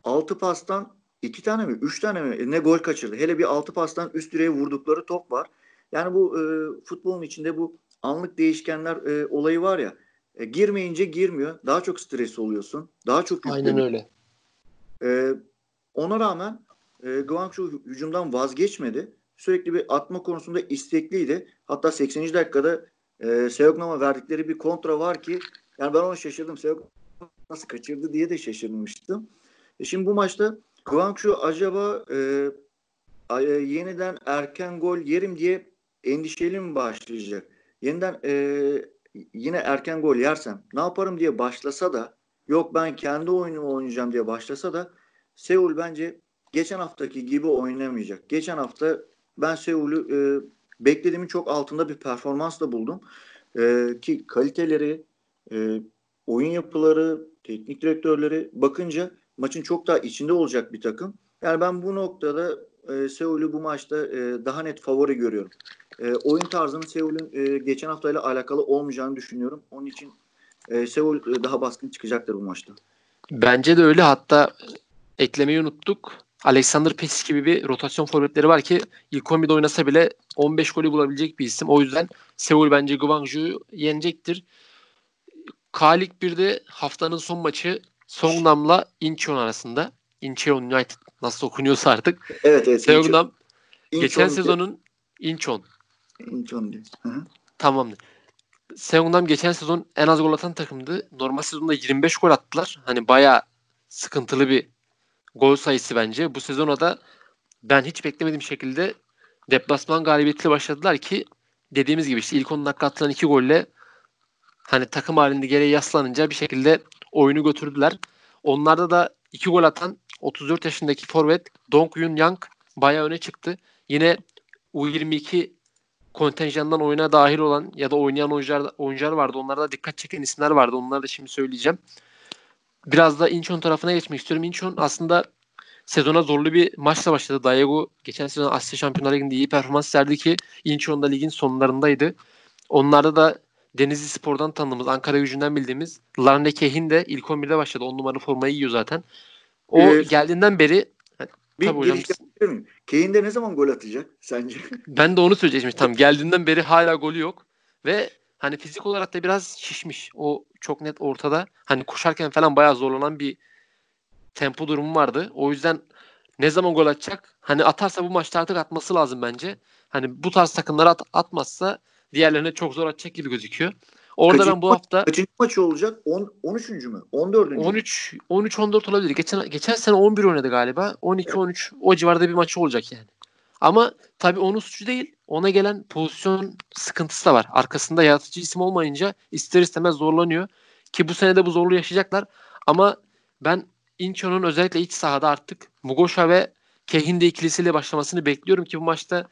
6 pastan 2 tane mi 3 tane mi ne gol kaçırdı. Hele bir 6 pastan üst direğe vurdukları top var. Yani bu e, futbolun içinde bu anlık değişkenler e, olayı var ya. E, girmeyince girmiyor. Daha çok stres oluyorsun. Daha çok yükleniyor. Aynen öyle. E, ona rağmen e, Guangzhou hücumdan vazgeçmedi. Sürekli bir atma konusunda istekliydi. Hatta 80. dakikada e, Seognam'a verdikleri bir kontra var ki yani ben onu şaşırdım. Seognam nasıl kaçırdı diye de şaşırmıştım. E şimdi bu maçta Guangzhou acaba e, e, yeniden erken gol yerim diye endişeli mi başlayacak? Yeniden e, yine erken gol yersem ne yaparım diye başlasa da yok ben kendi oyunumu oynayacağım diye başlasa da Seul bence geçen haftaki gibi oynamayacak. Geçen hafta ben Seul'ü e, beklediğimin çok altında bir performansla buldum. E, ki kaliteleri, e, oyun yapıları, teknik direktörleri bakınca maçın çok daha içinde olacak bir takım. Yani ben bu noktada e, Seul'ü bu maçta e, daha net favori görüyorum. E, oyun tarzının Seul'ün e, geçen haftayla alakalı olmayacağını düşünüyorum. Onun için e, Seul e, daha baskın çıkacaktır bu maçta. Bence de öyle. Hatta eklemeyi unuttuk. Alexander Pesic gibi bir rotasyon forvetleri var ki ilk 11'de oynasa bile 15 golü bulabilecek bir isim. O yüzden Seul bence Guangzhou'yu yenecektir. Kalik 1'de haftanın son maçı Songnam'la Incheon arasında. Incheon United nasıl okunuyorsa artık. Evet evet. Songnam geçen sezonun Incheon. Incheon diyor. Tamamdır. Seongnam geçen sezon en az gol atan takımdı. Normal sezonda 25 gol attılar. Hani bayağı sıkıntılı bir gol sayısı bence. Bu sezona da ben hiç beklemediğim şekilde deplasman galibiyetiyle başladılar ki dediğimiz gibi işte ilk 10 dakika atılan 2 golle hani takım halinde geriye yaslanınca bir şekilde oyunu götürdüler. Onlarda da 2 gol atan 34 yaşındaki forvet Dong Yun Yang bayağı öne çıktı. Yine U22 kontenjandan oyuna dahil olan ya da oynayan oyuncular, oyuncular vardı. Onlarda dikkat çeken isimler vardı. Onları da şimdi söyleyeceğim. Biraz da Incheon tarafına geçmek istiyorum. Incheon aslında sezona zorlu bir maçla başladı. Daegu geçen sezon Asya Şampiyonlar Ligi'nde iyi performans serdi ki Incheon da ligin sonlarındaydı. Onlarda da Denizli Spor'dan tanıdığımız, Ankara gücünden bildiğimiz Larne Kehin de ilk 11'de başladı. 10 numara formayı giyiyor zaten. O ee, geldiğinden beri bir Tabii hocam. Kane de ne zaman gol atacak sence? Ben de onu söyleyeceğim. Tam geldiğinden beri hala golü yok. Ve hani fizik olarak da biraz şişmiş. O çok net ortada. Hani koşarken falan bayağı zorlanan bir tempo durumu vardı. O yüzden ne zaman gol atacak? Hani atarsa bu maçta artık atması lazım bence. Hani bu tarz takımlar at, atmazsa diğerlerine çok zor atacak gibi gözüküyor. Orada kaçıncı ben bu hafta kaçıncı maçı olacak? 10 13. mü? 14. 13 13 14 olabilir. Geçen geçen sene 11 oynadı galiba. 12 evet. 13 o civarda bir maçı olacak yani. Ama tabii onun suçu değil. Ona gelen pozisyon sıkıntısı da var. Arkasında yaratıcı isim olmayınca ister istemez zorlanıyor. Ki bu sene de bu zorluğu yaşayacaklar. Ama ben Incheon'un özellikle iç sahada artık Mugosha ve Kehinde ikilisiyle başlamasını bekliyorum ki bu maçta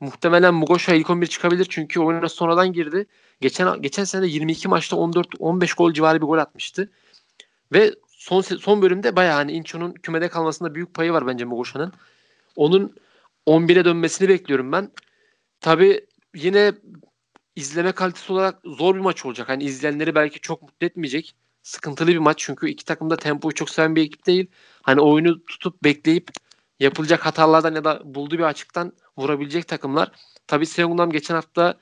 muhtemelen Mugosha ilk 11 çıkabilir çünkü oyuna sonradan girdi. Geçen geçen sene de 22 maçta 14 15 gol civarı bir gol atmıştı. Ve son son bölümde bayağı hani Incho'nun kümede kalmasında büyük payı var bence Mugosha'nın. Onun 11'e dönmesini bekliyorum ben. Tabi yine izleme kalitesi olarak zor bir maç olacak. Hani izleyenleri belki çok mutlu etmeyecek. Sıkıntılı bir maç çünkü iki takım da tempoyu çok seven bir ekip değil. Hani oyunu tutup bekleyip yapılacak hatalardan ya da bulduğu bir açıktan vurabilecek takımlar. Tabi Seongnam geçen hafta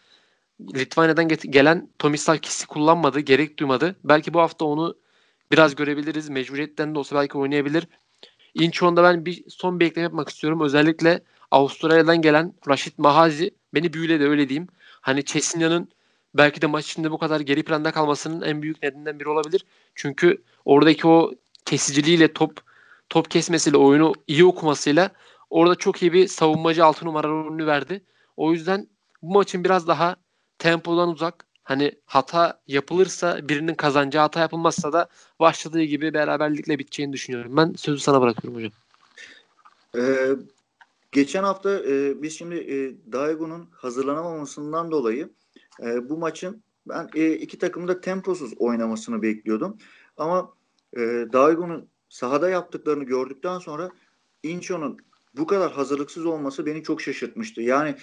Litvanya'dan gelen Tomisakis'i kullanmadı, gerek duymadı. Belki bu hafta onu biraz görebiliriz. Mecburiyetten de olsa belki oynayabilir. Incheon'da ben bir son bir ekleme yapmak istiyorum. Özellikle Avustralya'dan gelen Rashid Mahazi beni büyüledi öyle diyeyim. Hani Chesinya'nın belki de maç içinde bu kadar geri planda kalmasının en büyük nedeninden biri olabilir. Çünkü oradaki o kesiciliğiyle top top kesmesiyle, oyunu iyi okumasıyla orada çok iyi bir savunmacı altı numara rolünü verdi. O yüzden bu maçın biraz daha tempodan uzak. Hani hata yapılırsa birinin kazanacağı hata yapılmazsa da başladığı gibi beraberlikle biteceğini düşünüyorum. Ben sözü sana bırakıyorum hocam. Ee, geçen hafta e, biz şimdi e, Daigo'nun hazırlanamamasından dolayı e, bu maçın ben e, iki takımın da temposuz oynamasını bekliyordum. Ama e, Daigo'nun sahada yaptıklarını gördükten sonra Incho'nun bu kadar hazırlıksız olması beni çok şaşırtmıştı. Yani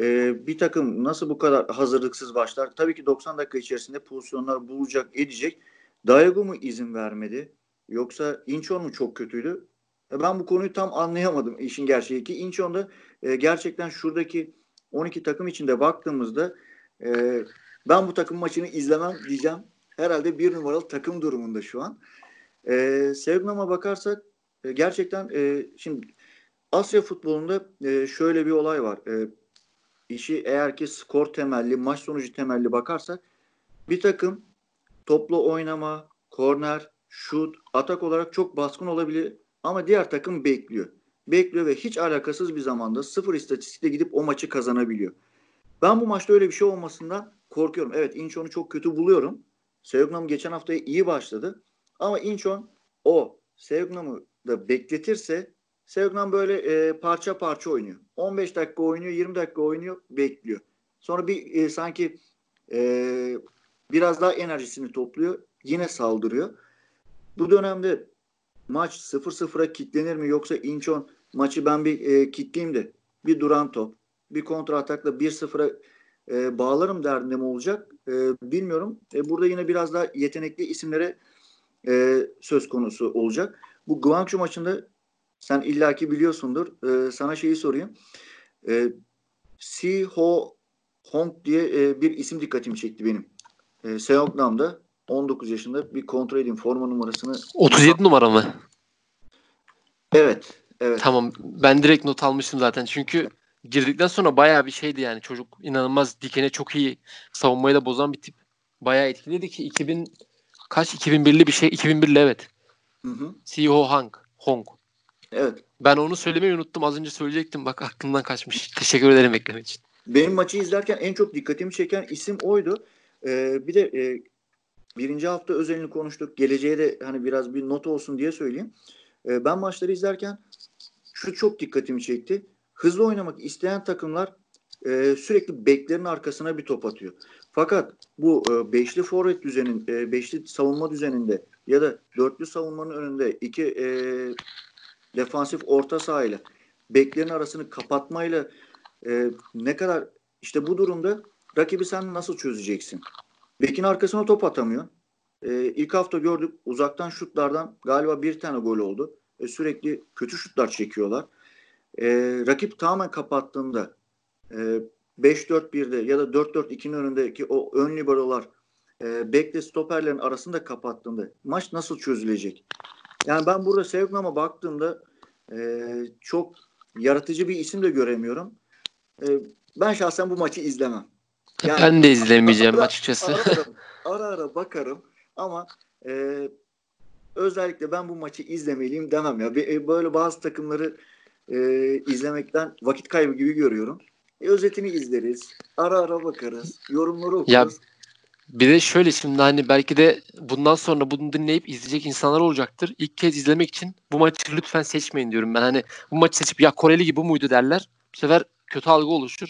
e, bir takım nasıl bu kadar hazırlıksız başlar? Tabii ki 90 dakika içerisinde pozisyonlar bulacak, edecek. Daigo mu izin vermedi? Yoksa Inchon mu çok kötüydü? E, ben bu konuyu tam anlayamadım işin gerçeği ki. Inchon'da e, gerçekten şuradaki 12 takım içinde baktığımızda e, ben bu takım maçını izlemem diyeceğim. Herhalde bir numaralı takım durumunda şu an. E, Sevgnam'a bakarsak e, gerçekten e, şimdi Asya futbolunda e, şöyle bir olay var. E, işi eğer ki skor temelli, maç sonucu temelli bakarsak bir takım toplu oynama, korner, şut, atak olarak çok baskın olabilir ama diğer takım bekliyor. Bekliyor ve hiç alakasız bir zamanda sıfır istatistikle gidip o maçı kazanabiliyor. Ben bu maçta öyle bir şey olmasından korkuyorum. Evet Inchon'u çok kötü buluyorum. Seyognam geçen haftaya iyi başladı. Ama Inchon o Seyognam'ı da bekletirse Seyognam böyle e, parça parça oynuyor. 15 dakika oynuyor, 20 dakika oynuyor, bekliyor. Sonra bir e, sanki e, biraz daha enerjisini topluyor. Yine saldırıyor. Bu dönemde maç 0-0'a kitlenir mi yoksa Inchon maçı ben bir e, kitleyeyim de bir duran top, bir kontra atakla 1-0'a e, bağlarım derdinde mi olacak e, bilmiyorum. E, burada yine biraz daha yetenekli isimlere e, söz konusu olacak. Bu Guangzhou maçında sen illaki biliyorsundur. E, sana şeyi sorayım. E, Si Ho Hong diye e, bir isim dikkatimi çekti benim. E, Seoknam'da 19 yaşında bir kontrol edeyim forma numarasını. 37 numara mı? Evet. Evet. Tamam. Ben direkt not almıştım zaten. Çünkü girdikten sonra bayağı bir şeydi yani. Çocuk inanılmaz dikene çok iyi savunmayı da bozan bir tip. Bayağı etkiliydi ki 2000 kaç 2001'li bir şey 2001'li evet. Hı hı. CEO Hong. Hong. Evet. Ben onu söylemeyi unuttum. Az önce söyleyecektim. Bak aklımdan kaçmış. Teşekkür ederim eklemek için. Benim maçı izlerken en çok dikkatimi çeken isim oydu. Ee, bir de e, birinci hafta özelini konuştuk. Geleceğe de hani biraz bir not olsun diye söyleyeyim. Ee, ben maçları izlerken şu çok dikkatimi çekti. Hızlı oynamak isteyen takımlar e, sürekli beklerin arkasına bir top atıyor. Fakat bu e, beşli forvet düzenin, e, beşli savunma düzeninde ya da dörtlü savunmanın önünde iki e, defansif orta sahayla beklerin arasını kapatmayla e, ne kadar işte bu durumda rakibi sen nasıl çözeceksin? Bekin arkasına top atamıyor. E, ilk hafta gördük uzaktan şutlardan galiba bir tane gol oldu. E, sürekli kötü şutlar çekiyorlar. E, rakip tamamen kapattığında e, 5-4-1'de ya da 4-4-2'nin önündeki o ön liberolar e, bekle stoperlerin arasında kapattığında maç nasıl çözülecek? Yani ben burada Sevgnam'a baktığımda e, çok yaratıcı bir isim de göremiyorum. E, ben şahsen bu maçı izlemem. Yani, ben de izlemeyeceğim ara, açıkçası. Ara ara, ara ara bakarım ama e, özellikle ben bu maçı izlemeliyim demem ya. E, böyle bazı takımları e, izlemekten vakit kaybı gibi görüyorum. E, özetini izleriz. Ara ara bakarız. Yorumları okuruz. Ya bir de şöyle şimdi hani belki de bundan sonra bunu dinleyip izleyecek insanlar olacaktır. İlk kez izlemek için bu maçı lütfen seçmeyin diyorum ben. Hani bu maçı seçip ya Koreli gibi muydu derler. Bu sefer kötü algı oluşur.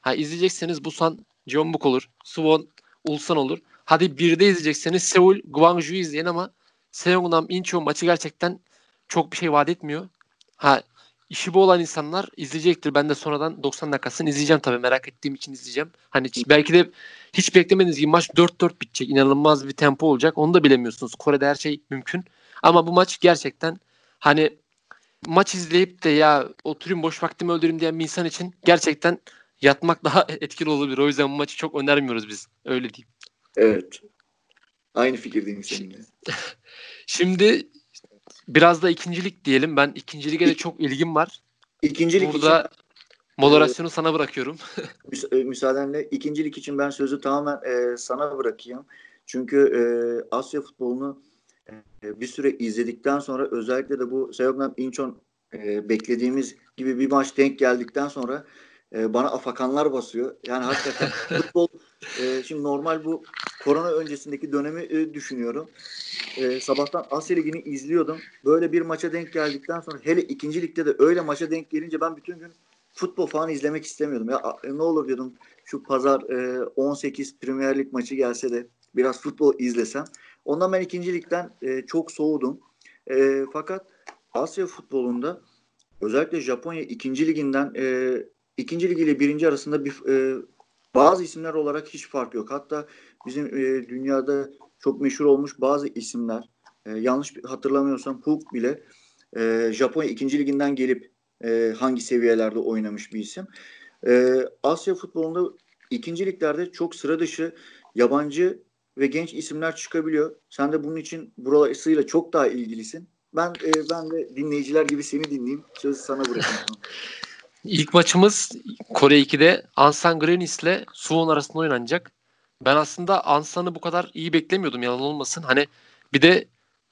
Ha izleyecekseniz Busan, Jeonbuk olur. Suwon, Ulsan olur. Hadi bir de izleyecekseniz Seul, Gwangju izleyin ama Seongnam, Incheon maçı gerçekten çok bir şey vaat etmiyor. Ha işi bu olan insanlar izleyecektir. Ben de sonradan 90 dakikasını izleyeceğim tabii. Merak ettiğim için izleyeceğim. Hani belki de hiç beklemediğiniz gibi maç 4-4 bitecek. İnanılmaz bir tempo olacak. Onu da bilemiyorsunuz. Kore'de her şey mümkün. Ama bu maç gerçekten hani maç izleyip de ya oturayım boş vaktimi öldüreyim diyen bir insan için gerçekten yatmak daha etkili olabilir. O yüzden bu maçı çok önermiyoruz biz. Öyle diyeyim. Evet. Aynı fikirdeyim seninle. Şimdi biraz da ikincilik diyelim. Ben ikinciliğe de çok ilgim var. İkincilik Burada için, moderasyonu e, sana bırakıyorum. e, müsaadenle ikincilik için ben sözü tamamen e, sana bırakayım. Çünkü e, Asya futbolunu e, bir süre izledikten sonra özellikle de bu Seognam Incheon e, beklediğimiz gibi bir maç denk geldikten sonra e, bana afakanlar basıyor. Yani hakikaten futbol e, şimdi normal bu korona öncesindeki dönemi e, düşünüyorum. E, sabahtan Asya Ligi'ni izliyordum. Böyle bir maça denk geldikten sonra hele ikinci ligde de öyle maça denk gelince ben bütün gün futbol falan izlemek istemiyordum. Ya e, ne olur diyordum şu pazar e, 18 Premier Lig maçı gelse de biraz futbol izlesem. Ondan ben ikinci ligden e, çok soğudum. E, fakat Asya futbolunda özellikle Japonya ikinci liginden e, ikinci lig ile birinci arasında bir e, bazı isimler olarak hiç fark yok. Hatta bizim e, dünyada çok meşhur olmuş bazı isimler e, yanlış hatırlamıyorsam Puk bile e, Japonya ikinci liginden gelip e, hangi seviyelerde oynamış bir isim. E, Asya futbolunda ikinci liglerde çok sıra dışı yabancı ve genç isimler çıkabiliyor. Sen de bunun için burasıyla çok daha ilgilisin. Ben e, ben de dinleyiciler gibi seni dinleyeyim. Sözü sana bırakayım. İlk maçımız Kore 2'de Ansan Grenis ile Suwon arasında oynanacak. Ben aslında Ansan'ı bu kadar iyi beklemiyordum yalan olmasın. Hani bir de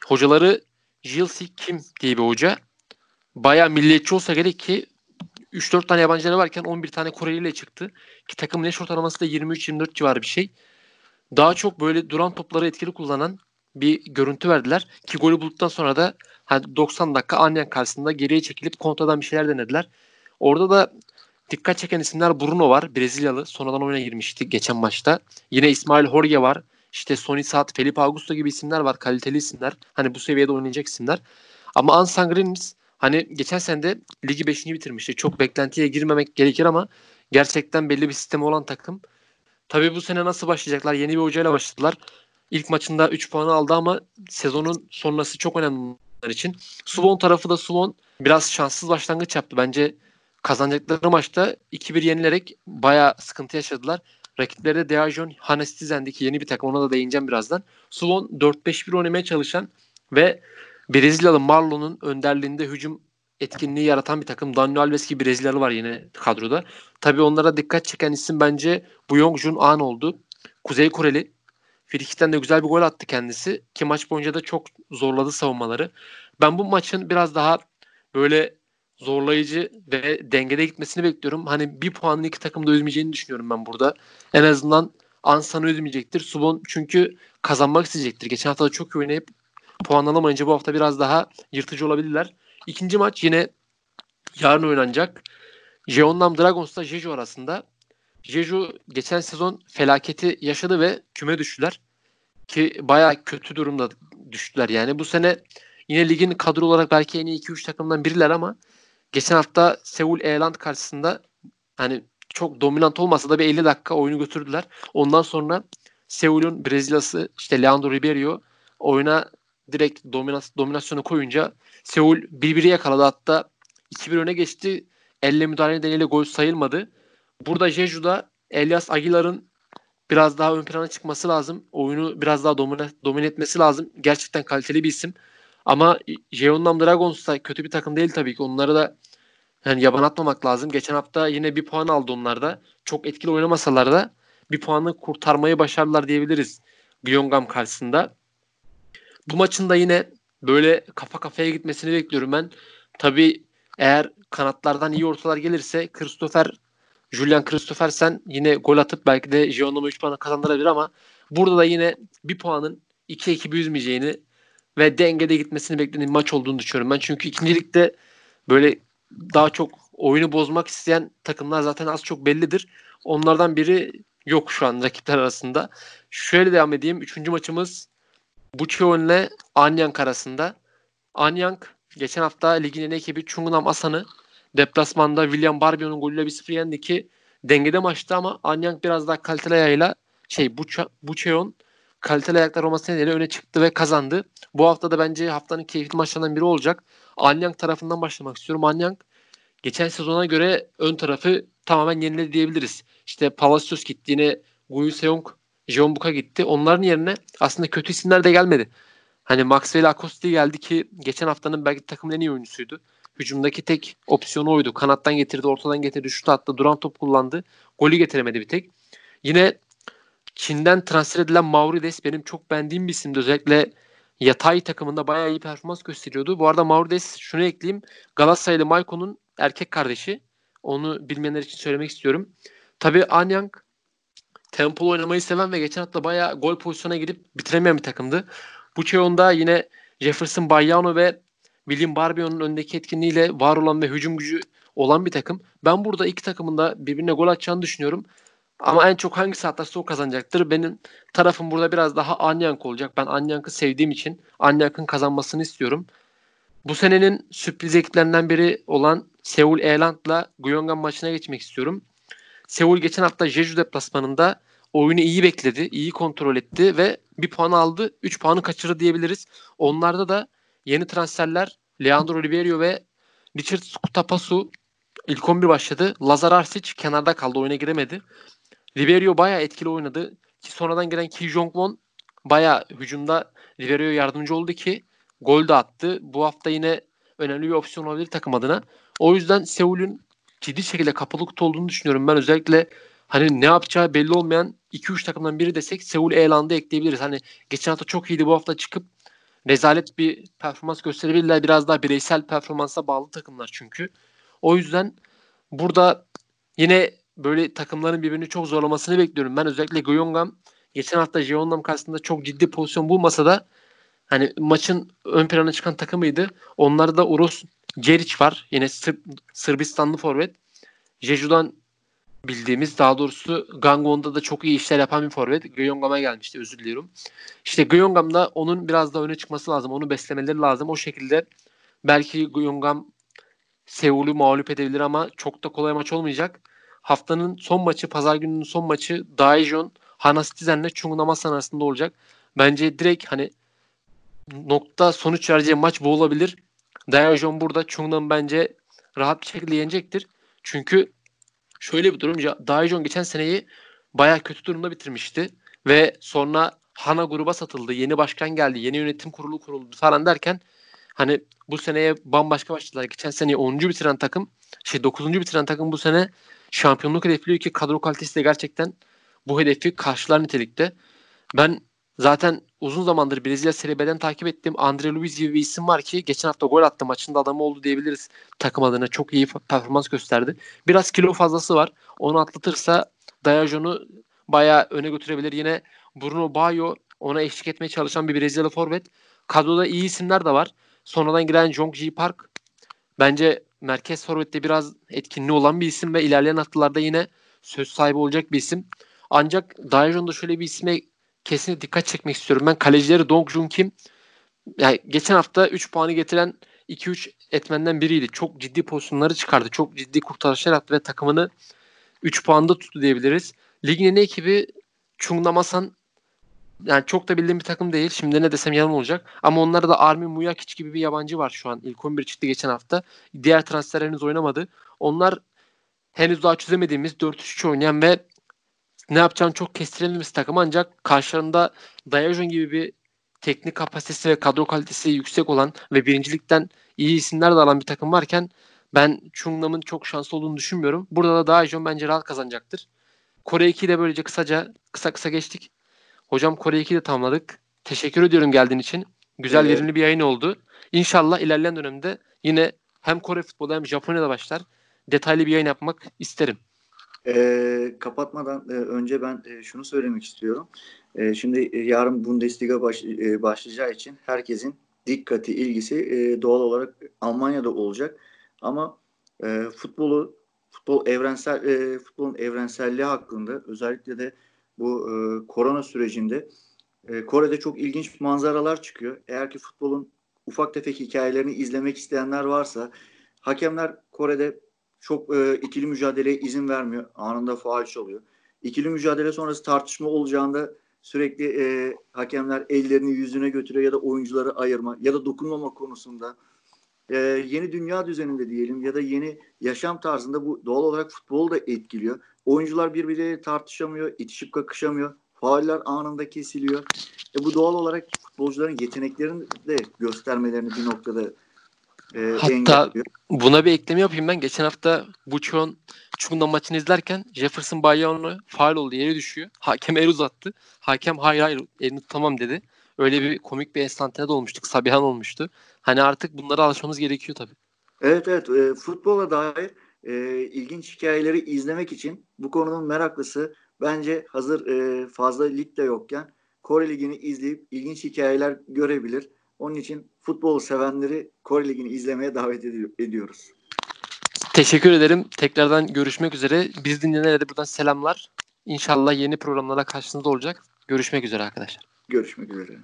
hocaları Jilsi Kim diye bir hoca. Baya milliyetçi olsa gerek ki 3-4 tane yabancıları varken 11 tane Koreli ile çıktı. Ki takımın yaş ortalaması da 23-24 civarı bir şey. Daha çok böyle duran topları etkili kullanan bir görüntü verdiler. Ki golü bulduktan sonra da hani 90 dakika Anyan karşısında geriye çekilip kontradan bir şeyler denediler. Orada da dikkat çeken isimler Bruno var. Brezilyalı. Sonradan oyuna girmişti geçen maçta. Yine İsmail Jorge var. İşte Sony Saat, Felipe Augusto gibi isimler var. Kaliteli isimler. Hani bu seviyede oynayacak isimler. Ama Ansangrins hani geçen sene de ligi 5. bitirmişti. Çok beklentiye girmemek gerekir ama gerçekten belli bir sistemi olan takım. Tabii bu sene nasıl başlayacaklar? Yeni bir hocayla başladılar. İlk maçında 3 puanı aldı ama sezonun sonrası çok önemli için. Suwon tarafı da Suwon biraz şanssız başlangıç yaptı. Bence kazanacakları maçta 2-1 yenilerek bayağı sıkıntı yaşadılar. Rakipleri de Deajon Hannes Tizen'deki yeni bir takım. Ona da değineceğim birazdan. Suwon 4-5-1 oynamaya çalışan ve Brezilyalı Marlon'un önderliğinde hücum etkinliği yaratan bir takım. Daniel Alves gibi Brezilyalı var yine kadroda. Tabii onlara dikkat çeken isim bence Bu Yong-jun An oldu. Kuzey Koreli. Frikik'ten de güzel bir gol attı kendisi. Ki maç boyunca da çok zorladı savunmaları. Ben bu maçın biraz daha böyle zorlayıcı ve dengede gitmesini bekliyorum. Hani bir puanlı iki takım da üzmeyeceğini düşünüyorum ben burada. En azından Ansan'ı üzmeyecektir. Subon çünkü kazanmak isteyecektir. Geçen hafta da çok iyi oynayıp puan alamayınca bu hafta biraz daha yırtıcı olabilirler. İkinci maç yine yarın oynanacak. Jeonnam Dragons'la Jeju arasında. Jeju geçen sezon felaketi yaşadı ve küme düştüler. Ki baya kötü durumda düştüler yani. Bu sene yine ligin kadro olarak belki en iyi 2-3 takımdan biriler ama geçen hafta Seul Eland karşısında hani çok dominant olmasa da bir 50 dakika oyunu götürdüler. Ondan sonra Seul'ün Brezilyası işte Leandro Ribeiro oyuna direkt dominas dominasyonu koyunca Seul birbiri yakaladı hatta 2-1 öne geçti. Elle müdahale nedeniyle gol sayılmadı. Burada Jeju'da Elias Aguilar'ın biraz daha ön plana çıkması lazım. Oyunu biraz daha domine, domine etmesi lazım. Gerçekten kaliteli bir isim. Ama Jeonnam Dragons da kötü bir takım değil tabii ki. Onları da yani yaban atmamak lazım. Geçen hafta yine bir puan aldı onlar da. Çok etkili oynamasalar da bir puanı kurtarmayı başardılar diyebiliriz. Gyeongam karşısında. Bu maçın da yine böyle kafa kafaya gitmesini bekliyorum ben. Tabii eğer kanatlardan iyi ortalar gelirse Christopher Julian Christophersen yine gol atıp belki de Jeonnam'a 3 puan kazandırabilir ama burada da yine bir puanın 2 ekibi üzmeyeceğini ve dengede gitmesini beklediğim maç olduğunu düşünüyorum ben. Çünkü ikincilikte böyle daha çok oyunu bozmak isteyen takımlar zaten az çok bellidir. Onlardan biri yok şu an rakipler arasında. Şöyle devam edeyim. Üçüncü maçımız Bucheon ile Anyang arasında. Anyang geçen hafta ligin en ekibi Chungnam Asan'ı deplasmanda William Barbio'nun golüyle bir 0 yendi ki dengede maçtı ama Anyang biraz daha kaliteli ayağıyla şey Bucheon kaliteli ayaklar olması nedeniyle öne çıktı ve kazandı. Bu hafta da bence haftanın keyifli maçlarından biri olacak. Anyang tarafından başlamak istiyorum. Anyang geçen sezona göre ön tarafı tamamen yeniledi diyebiliriz. İşte Palacios gittiğine Guyu Seong, Jeon Buka gitti. Onların yerine aslında kötü isimler de gelmedi. Hani Maxwell Acosti geldi ki geçen haftanın belki takımın en iyi oyuncusuydu. Hücumdaki tek opsiyonu oydu. Kanattan getirdi, ortadan getirdi, şut attı, duran top kullandı. Golü getiremedi bir tek. Yine Çin'den transfer edilen Maurides benim çok beğendiğim bir isimdi. Özellikle yatay takımında bayağı iyi performans gösteriyordu. Bu arada Maurides şunu ekleyeyim. Galatasaraylı Maiko'nun erkek kardeşi. Onu bilmeyenler için söylemek istiyorum. Tabii Anyang tempolu oynamayı seven ve geçen hafta bayağı gol pozisyona girip bitiremeyen bir takımdı. Bu Çeyon'da yine Jefferson Bayano ve William Barbio'nun öndeki etkinliğiyle var olan ve hücum gücü olan bir takım. Ben burada iki takımın da birbirine gol atacağını düşünüyorum. Ama en çok hangisi atarsa o kazanacaktır. Benim tarafım burada biraz daha Anyank olacak. Ben Anyank'ı sevdiğim için Anyank'ın kazanmasını istiyorum. Bu senenin sürpriz ekiplerinden biri olan Seul Eland'la Guyongan maçına geçmek istiyorum. Seul geçen hafta Jeju deplasmanında oyunu iyi bekledi, iyi kontrol etti ve bir puan aldı, 3 puanı kaçırdı diyebiliriz. Onlarda da yeni transferler Leandro Ribeiro ve Richard Skutapasu ilk 11 başladı. Lazar Arsic kenarda kaldı, oyuna giremedi. Ribeiro bayağı etkili oynadı. Ki sonradan gelen Ki Jong-won bayağı hücumda Ribeiro'ya yardımcı oldu ki gol de attı. Bu hafta yine önemli bir opsiyon olabilir takım adına. O yüzden Seul'ün ciddi şekilde kapalı kutu olduğunu düşünüyorum. Ben özellikle hani ne yapacağı belli olmayan 2-3 takımdan biri desek Seul Elan'da ekleyebiliriz. Hani geçen hafta çok iyiydi bu hafta çıkıp rezalet bir performans gösterebilirler. Biraz daha bireysel performansa bağlı takımlar çünkü. O yüzden burada yine böyle takımların birbirini çok zorlamasını bekliyorum. Ben özellikle Goyongam geçen hafta Jeonnam karşısında çok ciddi pozisyon bulmasa da hani maçın ön plana çıkan takımıydı. Onlarda da Uros Ceric var. Yine Sır Sırbistanlı forvet. Jeju'dan bildiğimiz daha doğrusu Gangwon'da da çok iyi işler yapan bir forvet. Gyeongam'a gelmişti özür diliyorum. İşte Gyeongam'da onun biraz daha öne çıkması lazım. Onu beslemeleri lazım. O şekilde belki Gyeongam Seul'ü mağlup edebilir ama çok da kolay maç olmayacak. Haftanın son maçı, pazar gününün son maçı Daejeon Hana Citizen'le Chungnam arasında olacak. Bence direkt hani nokta sonuç vereceği maç bu olabilir. Daejeon burada Chungnam bence rahat bir şekilde yenecektir. Çünkü şöyle bir durum. Daejeon geçen seneyi baya kötü durumda bitirmişti. Ve sonra Hana gruba satıldı. Yeni başkan geldi. Yeni yönetim kurulu kuruldu falan derken hani bu seneye bambaşka başladılar. Geçen seneyi 10. bitiren takım şey 9. bitiren takım bu sene şampiyonluk hedefliyor ki kadro kalitesi de gerçekten bu hedefi karşılar nitelikte. Ben zaten uzun zamandır Brezilya Serie takip ettiğim Andre Luiz gibi bir isim var ki geçen hafta gol attı maçında adamı oldu diyebiliriz takım adına. Çok iyi performans gösterdi. Biraz kilo fazlası var. Onu atlatırsa Dayajon'u bayağı öne götürebilir. Yine Bruno Bayo ona eşlik etmeye çalışan bir Brezilyalı forvet. Kadroda iyi isimler de var. Sonradan giren Jong Ji Park bence merkez forvette biraz etkinliği olan bir isim ve ilerleyen haftalarda yine söz sahibi olacak bir isim. Ancak Daejeon'da şöyle bir isme kesinlikle dikkat çekmek istiyorum. Ben kalecileri Dong Jun Kim yani geçen hafta 3 puanı getiren 2-3 etmenden biriydi. Çok ciddi pozisyonları çıkardı. Çok ciddi kurtarışlar yaptı ve takımını 3 puanda tuttu diyebiliriz. Ligin en ekibi Chung Namasan yani çok da bildiğim bir takım değil. Şimdi ne desem yalan olacak. Ama onlarda da Armin Mujakic gibi bir yabancı var şu an. İlk 11 çıktı geçen hafta. Diğer transfer henüz oynamadı. Onlar henüz daha çözemediğimiz 4-3-3 oynayan ve ne yapacağını çok kestirilmiş takım ancak karşılarında Dayajon gibi bir teknik kapasitesi ve kadro kalitesi yüksek olan ve birincilikten iyi isimler de alan bir takım varken ben Chungnam'ın çok şanslı olduğunu düşünmüyorum. Burada da Daejeon bence rahat kazanacaktır. Kore 2'yi de böylece kısaca kısa kısa geçtik. Hocam Kore 2'yi de tamamladık. Teşekkür ediyorum geldiğin için. Güzel evet. verimli bir yayın oldu. İnşallah ilerleyen dönemde yine hem Kore futbolu hem Japonya'da başlar. Detaylı bir yayın yapmak isterim. E, kapatmadan e, önce ben e, şunu söylemek istiyorum. E, şimdi e, yarın Bundesliga baş, e, başlayacağı için herkesin dikkati, ilgisi e, doğal olarak Almanya'da olacak. Ama e, futbolu futbol evrensel e, futbolun evrenselliği hakkında özellikle de bu e, korona sürecinde e, Kore'de çok ilginç manzaralar çıkıyor. Eğer ki futbolun ufak tefek hikayelerini izlemek isteyenler varsa hakemler Kore'de çok e, ikili mücadeleye izin vermiyor. Anında faal oluyor. İkili mücadele sonrası tartışma olacağında sürekli e, hakemler ellerini yüzüne götürüyor ya da oyuncuları ayırma ya da dokunmama konusunda e, yeni dünya düzeninde diyelim ya da yeni yaşam tarzında bu doğal olarak futbolu da etkiliyor. Oyuncular birbirleriyle tartışamıyor, itişip kakışamıyor. Fauller anında kesiliyor. E, bu doğal olarak futbolcuların yeteneklerini de göstermelerini bir noktada e, Hatta engelliyor. buna bir ekleme yapayım ben. Geçen hafta Buchon Çukun'dan maçını izlerken Jefferson Bayon'u faal oldu yere düşüyor. Hakem el uzattı. Hakem hayır hayır elini tutamam dedi. Öyle bir komik bir enstantane de olmuştuk. Sabihan olmuştu. Hani artık bunlara alışmamız gerekiyor tabii. Evet evet e, futbola dair e, ilginç hikayeleri izlemek için bu konunun meraklısı bence hazır e, fazla lig de yokken Kore Ligi'ni izleyip ilginç hikayeler görebilir. Onun için futbol sevenleri Kore Ligi'ni izlemeye davet edi- ediyoruz. Teşekkür ederim. Tekrardan görüşmek üzere. Biz dinleyenlere de buradan selamlar. İnşallah yeni programlara karşınızda olacak. Görüşmek üzere arkadaşlar. Görüşmek üzere.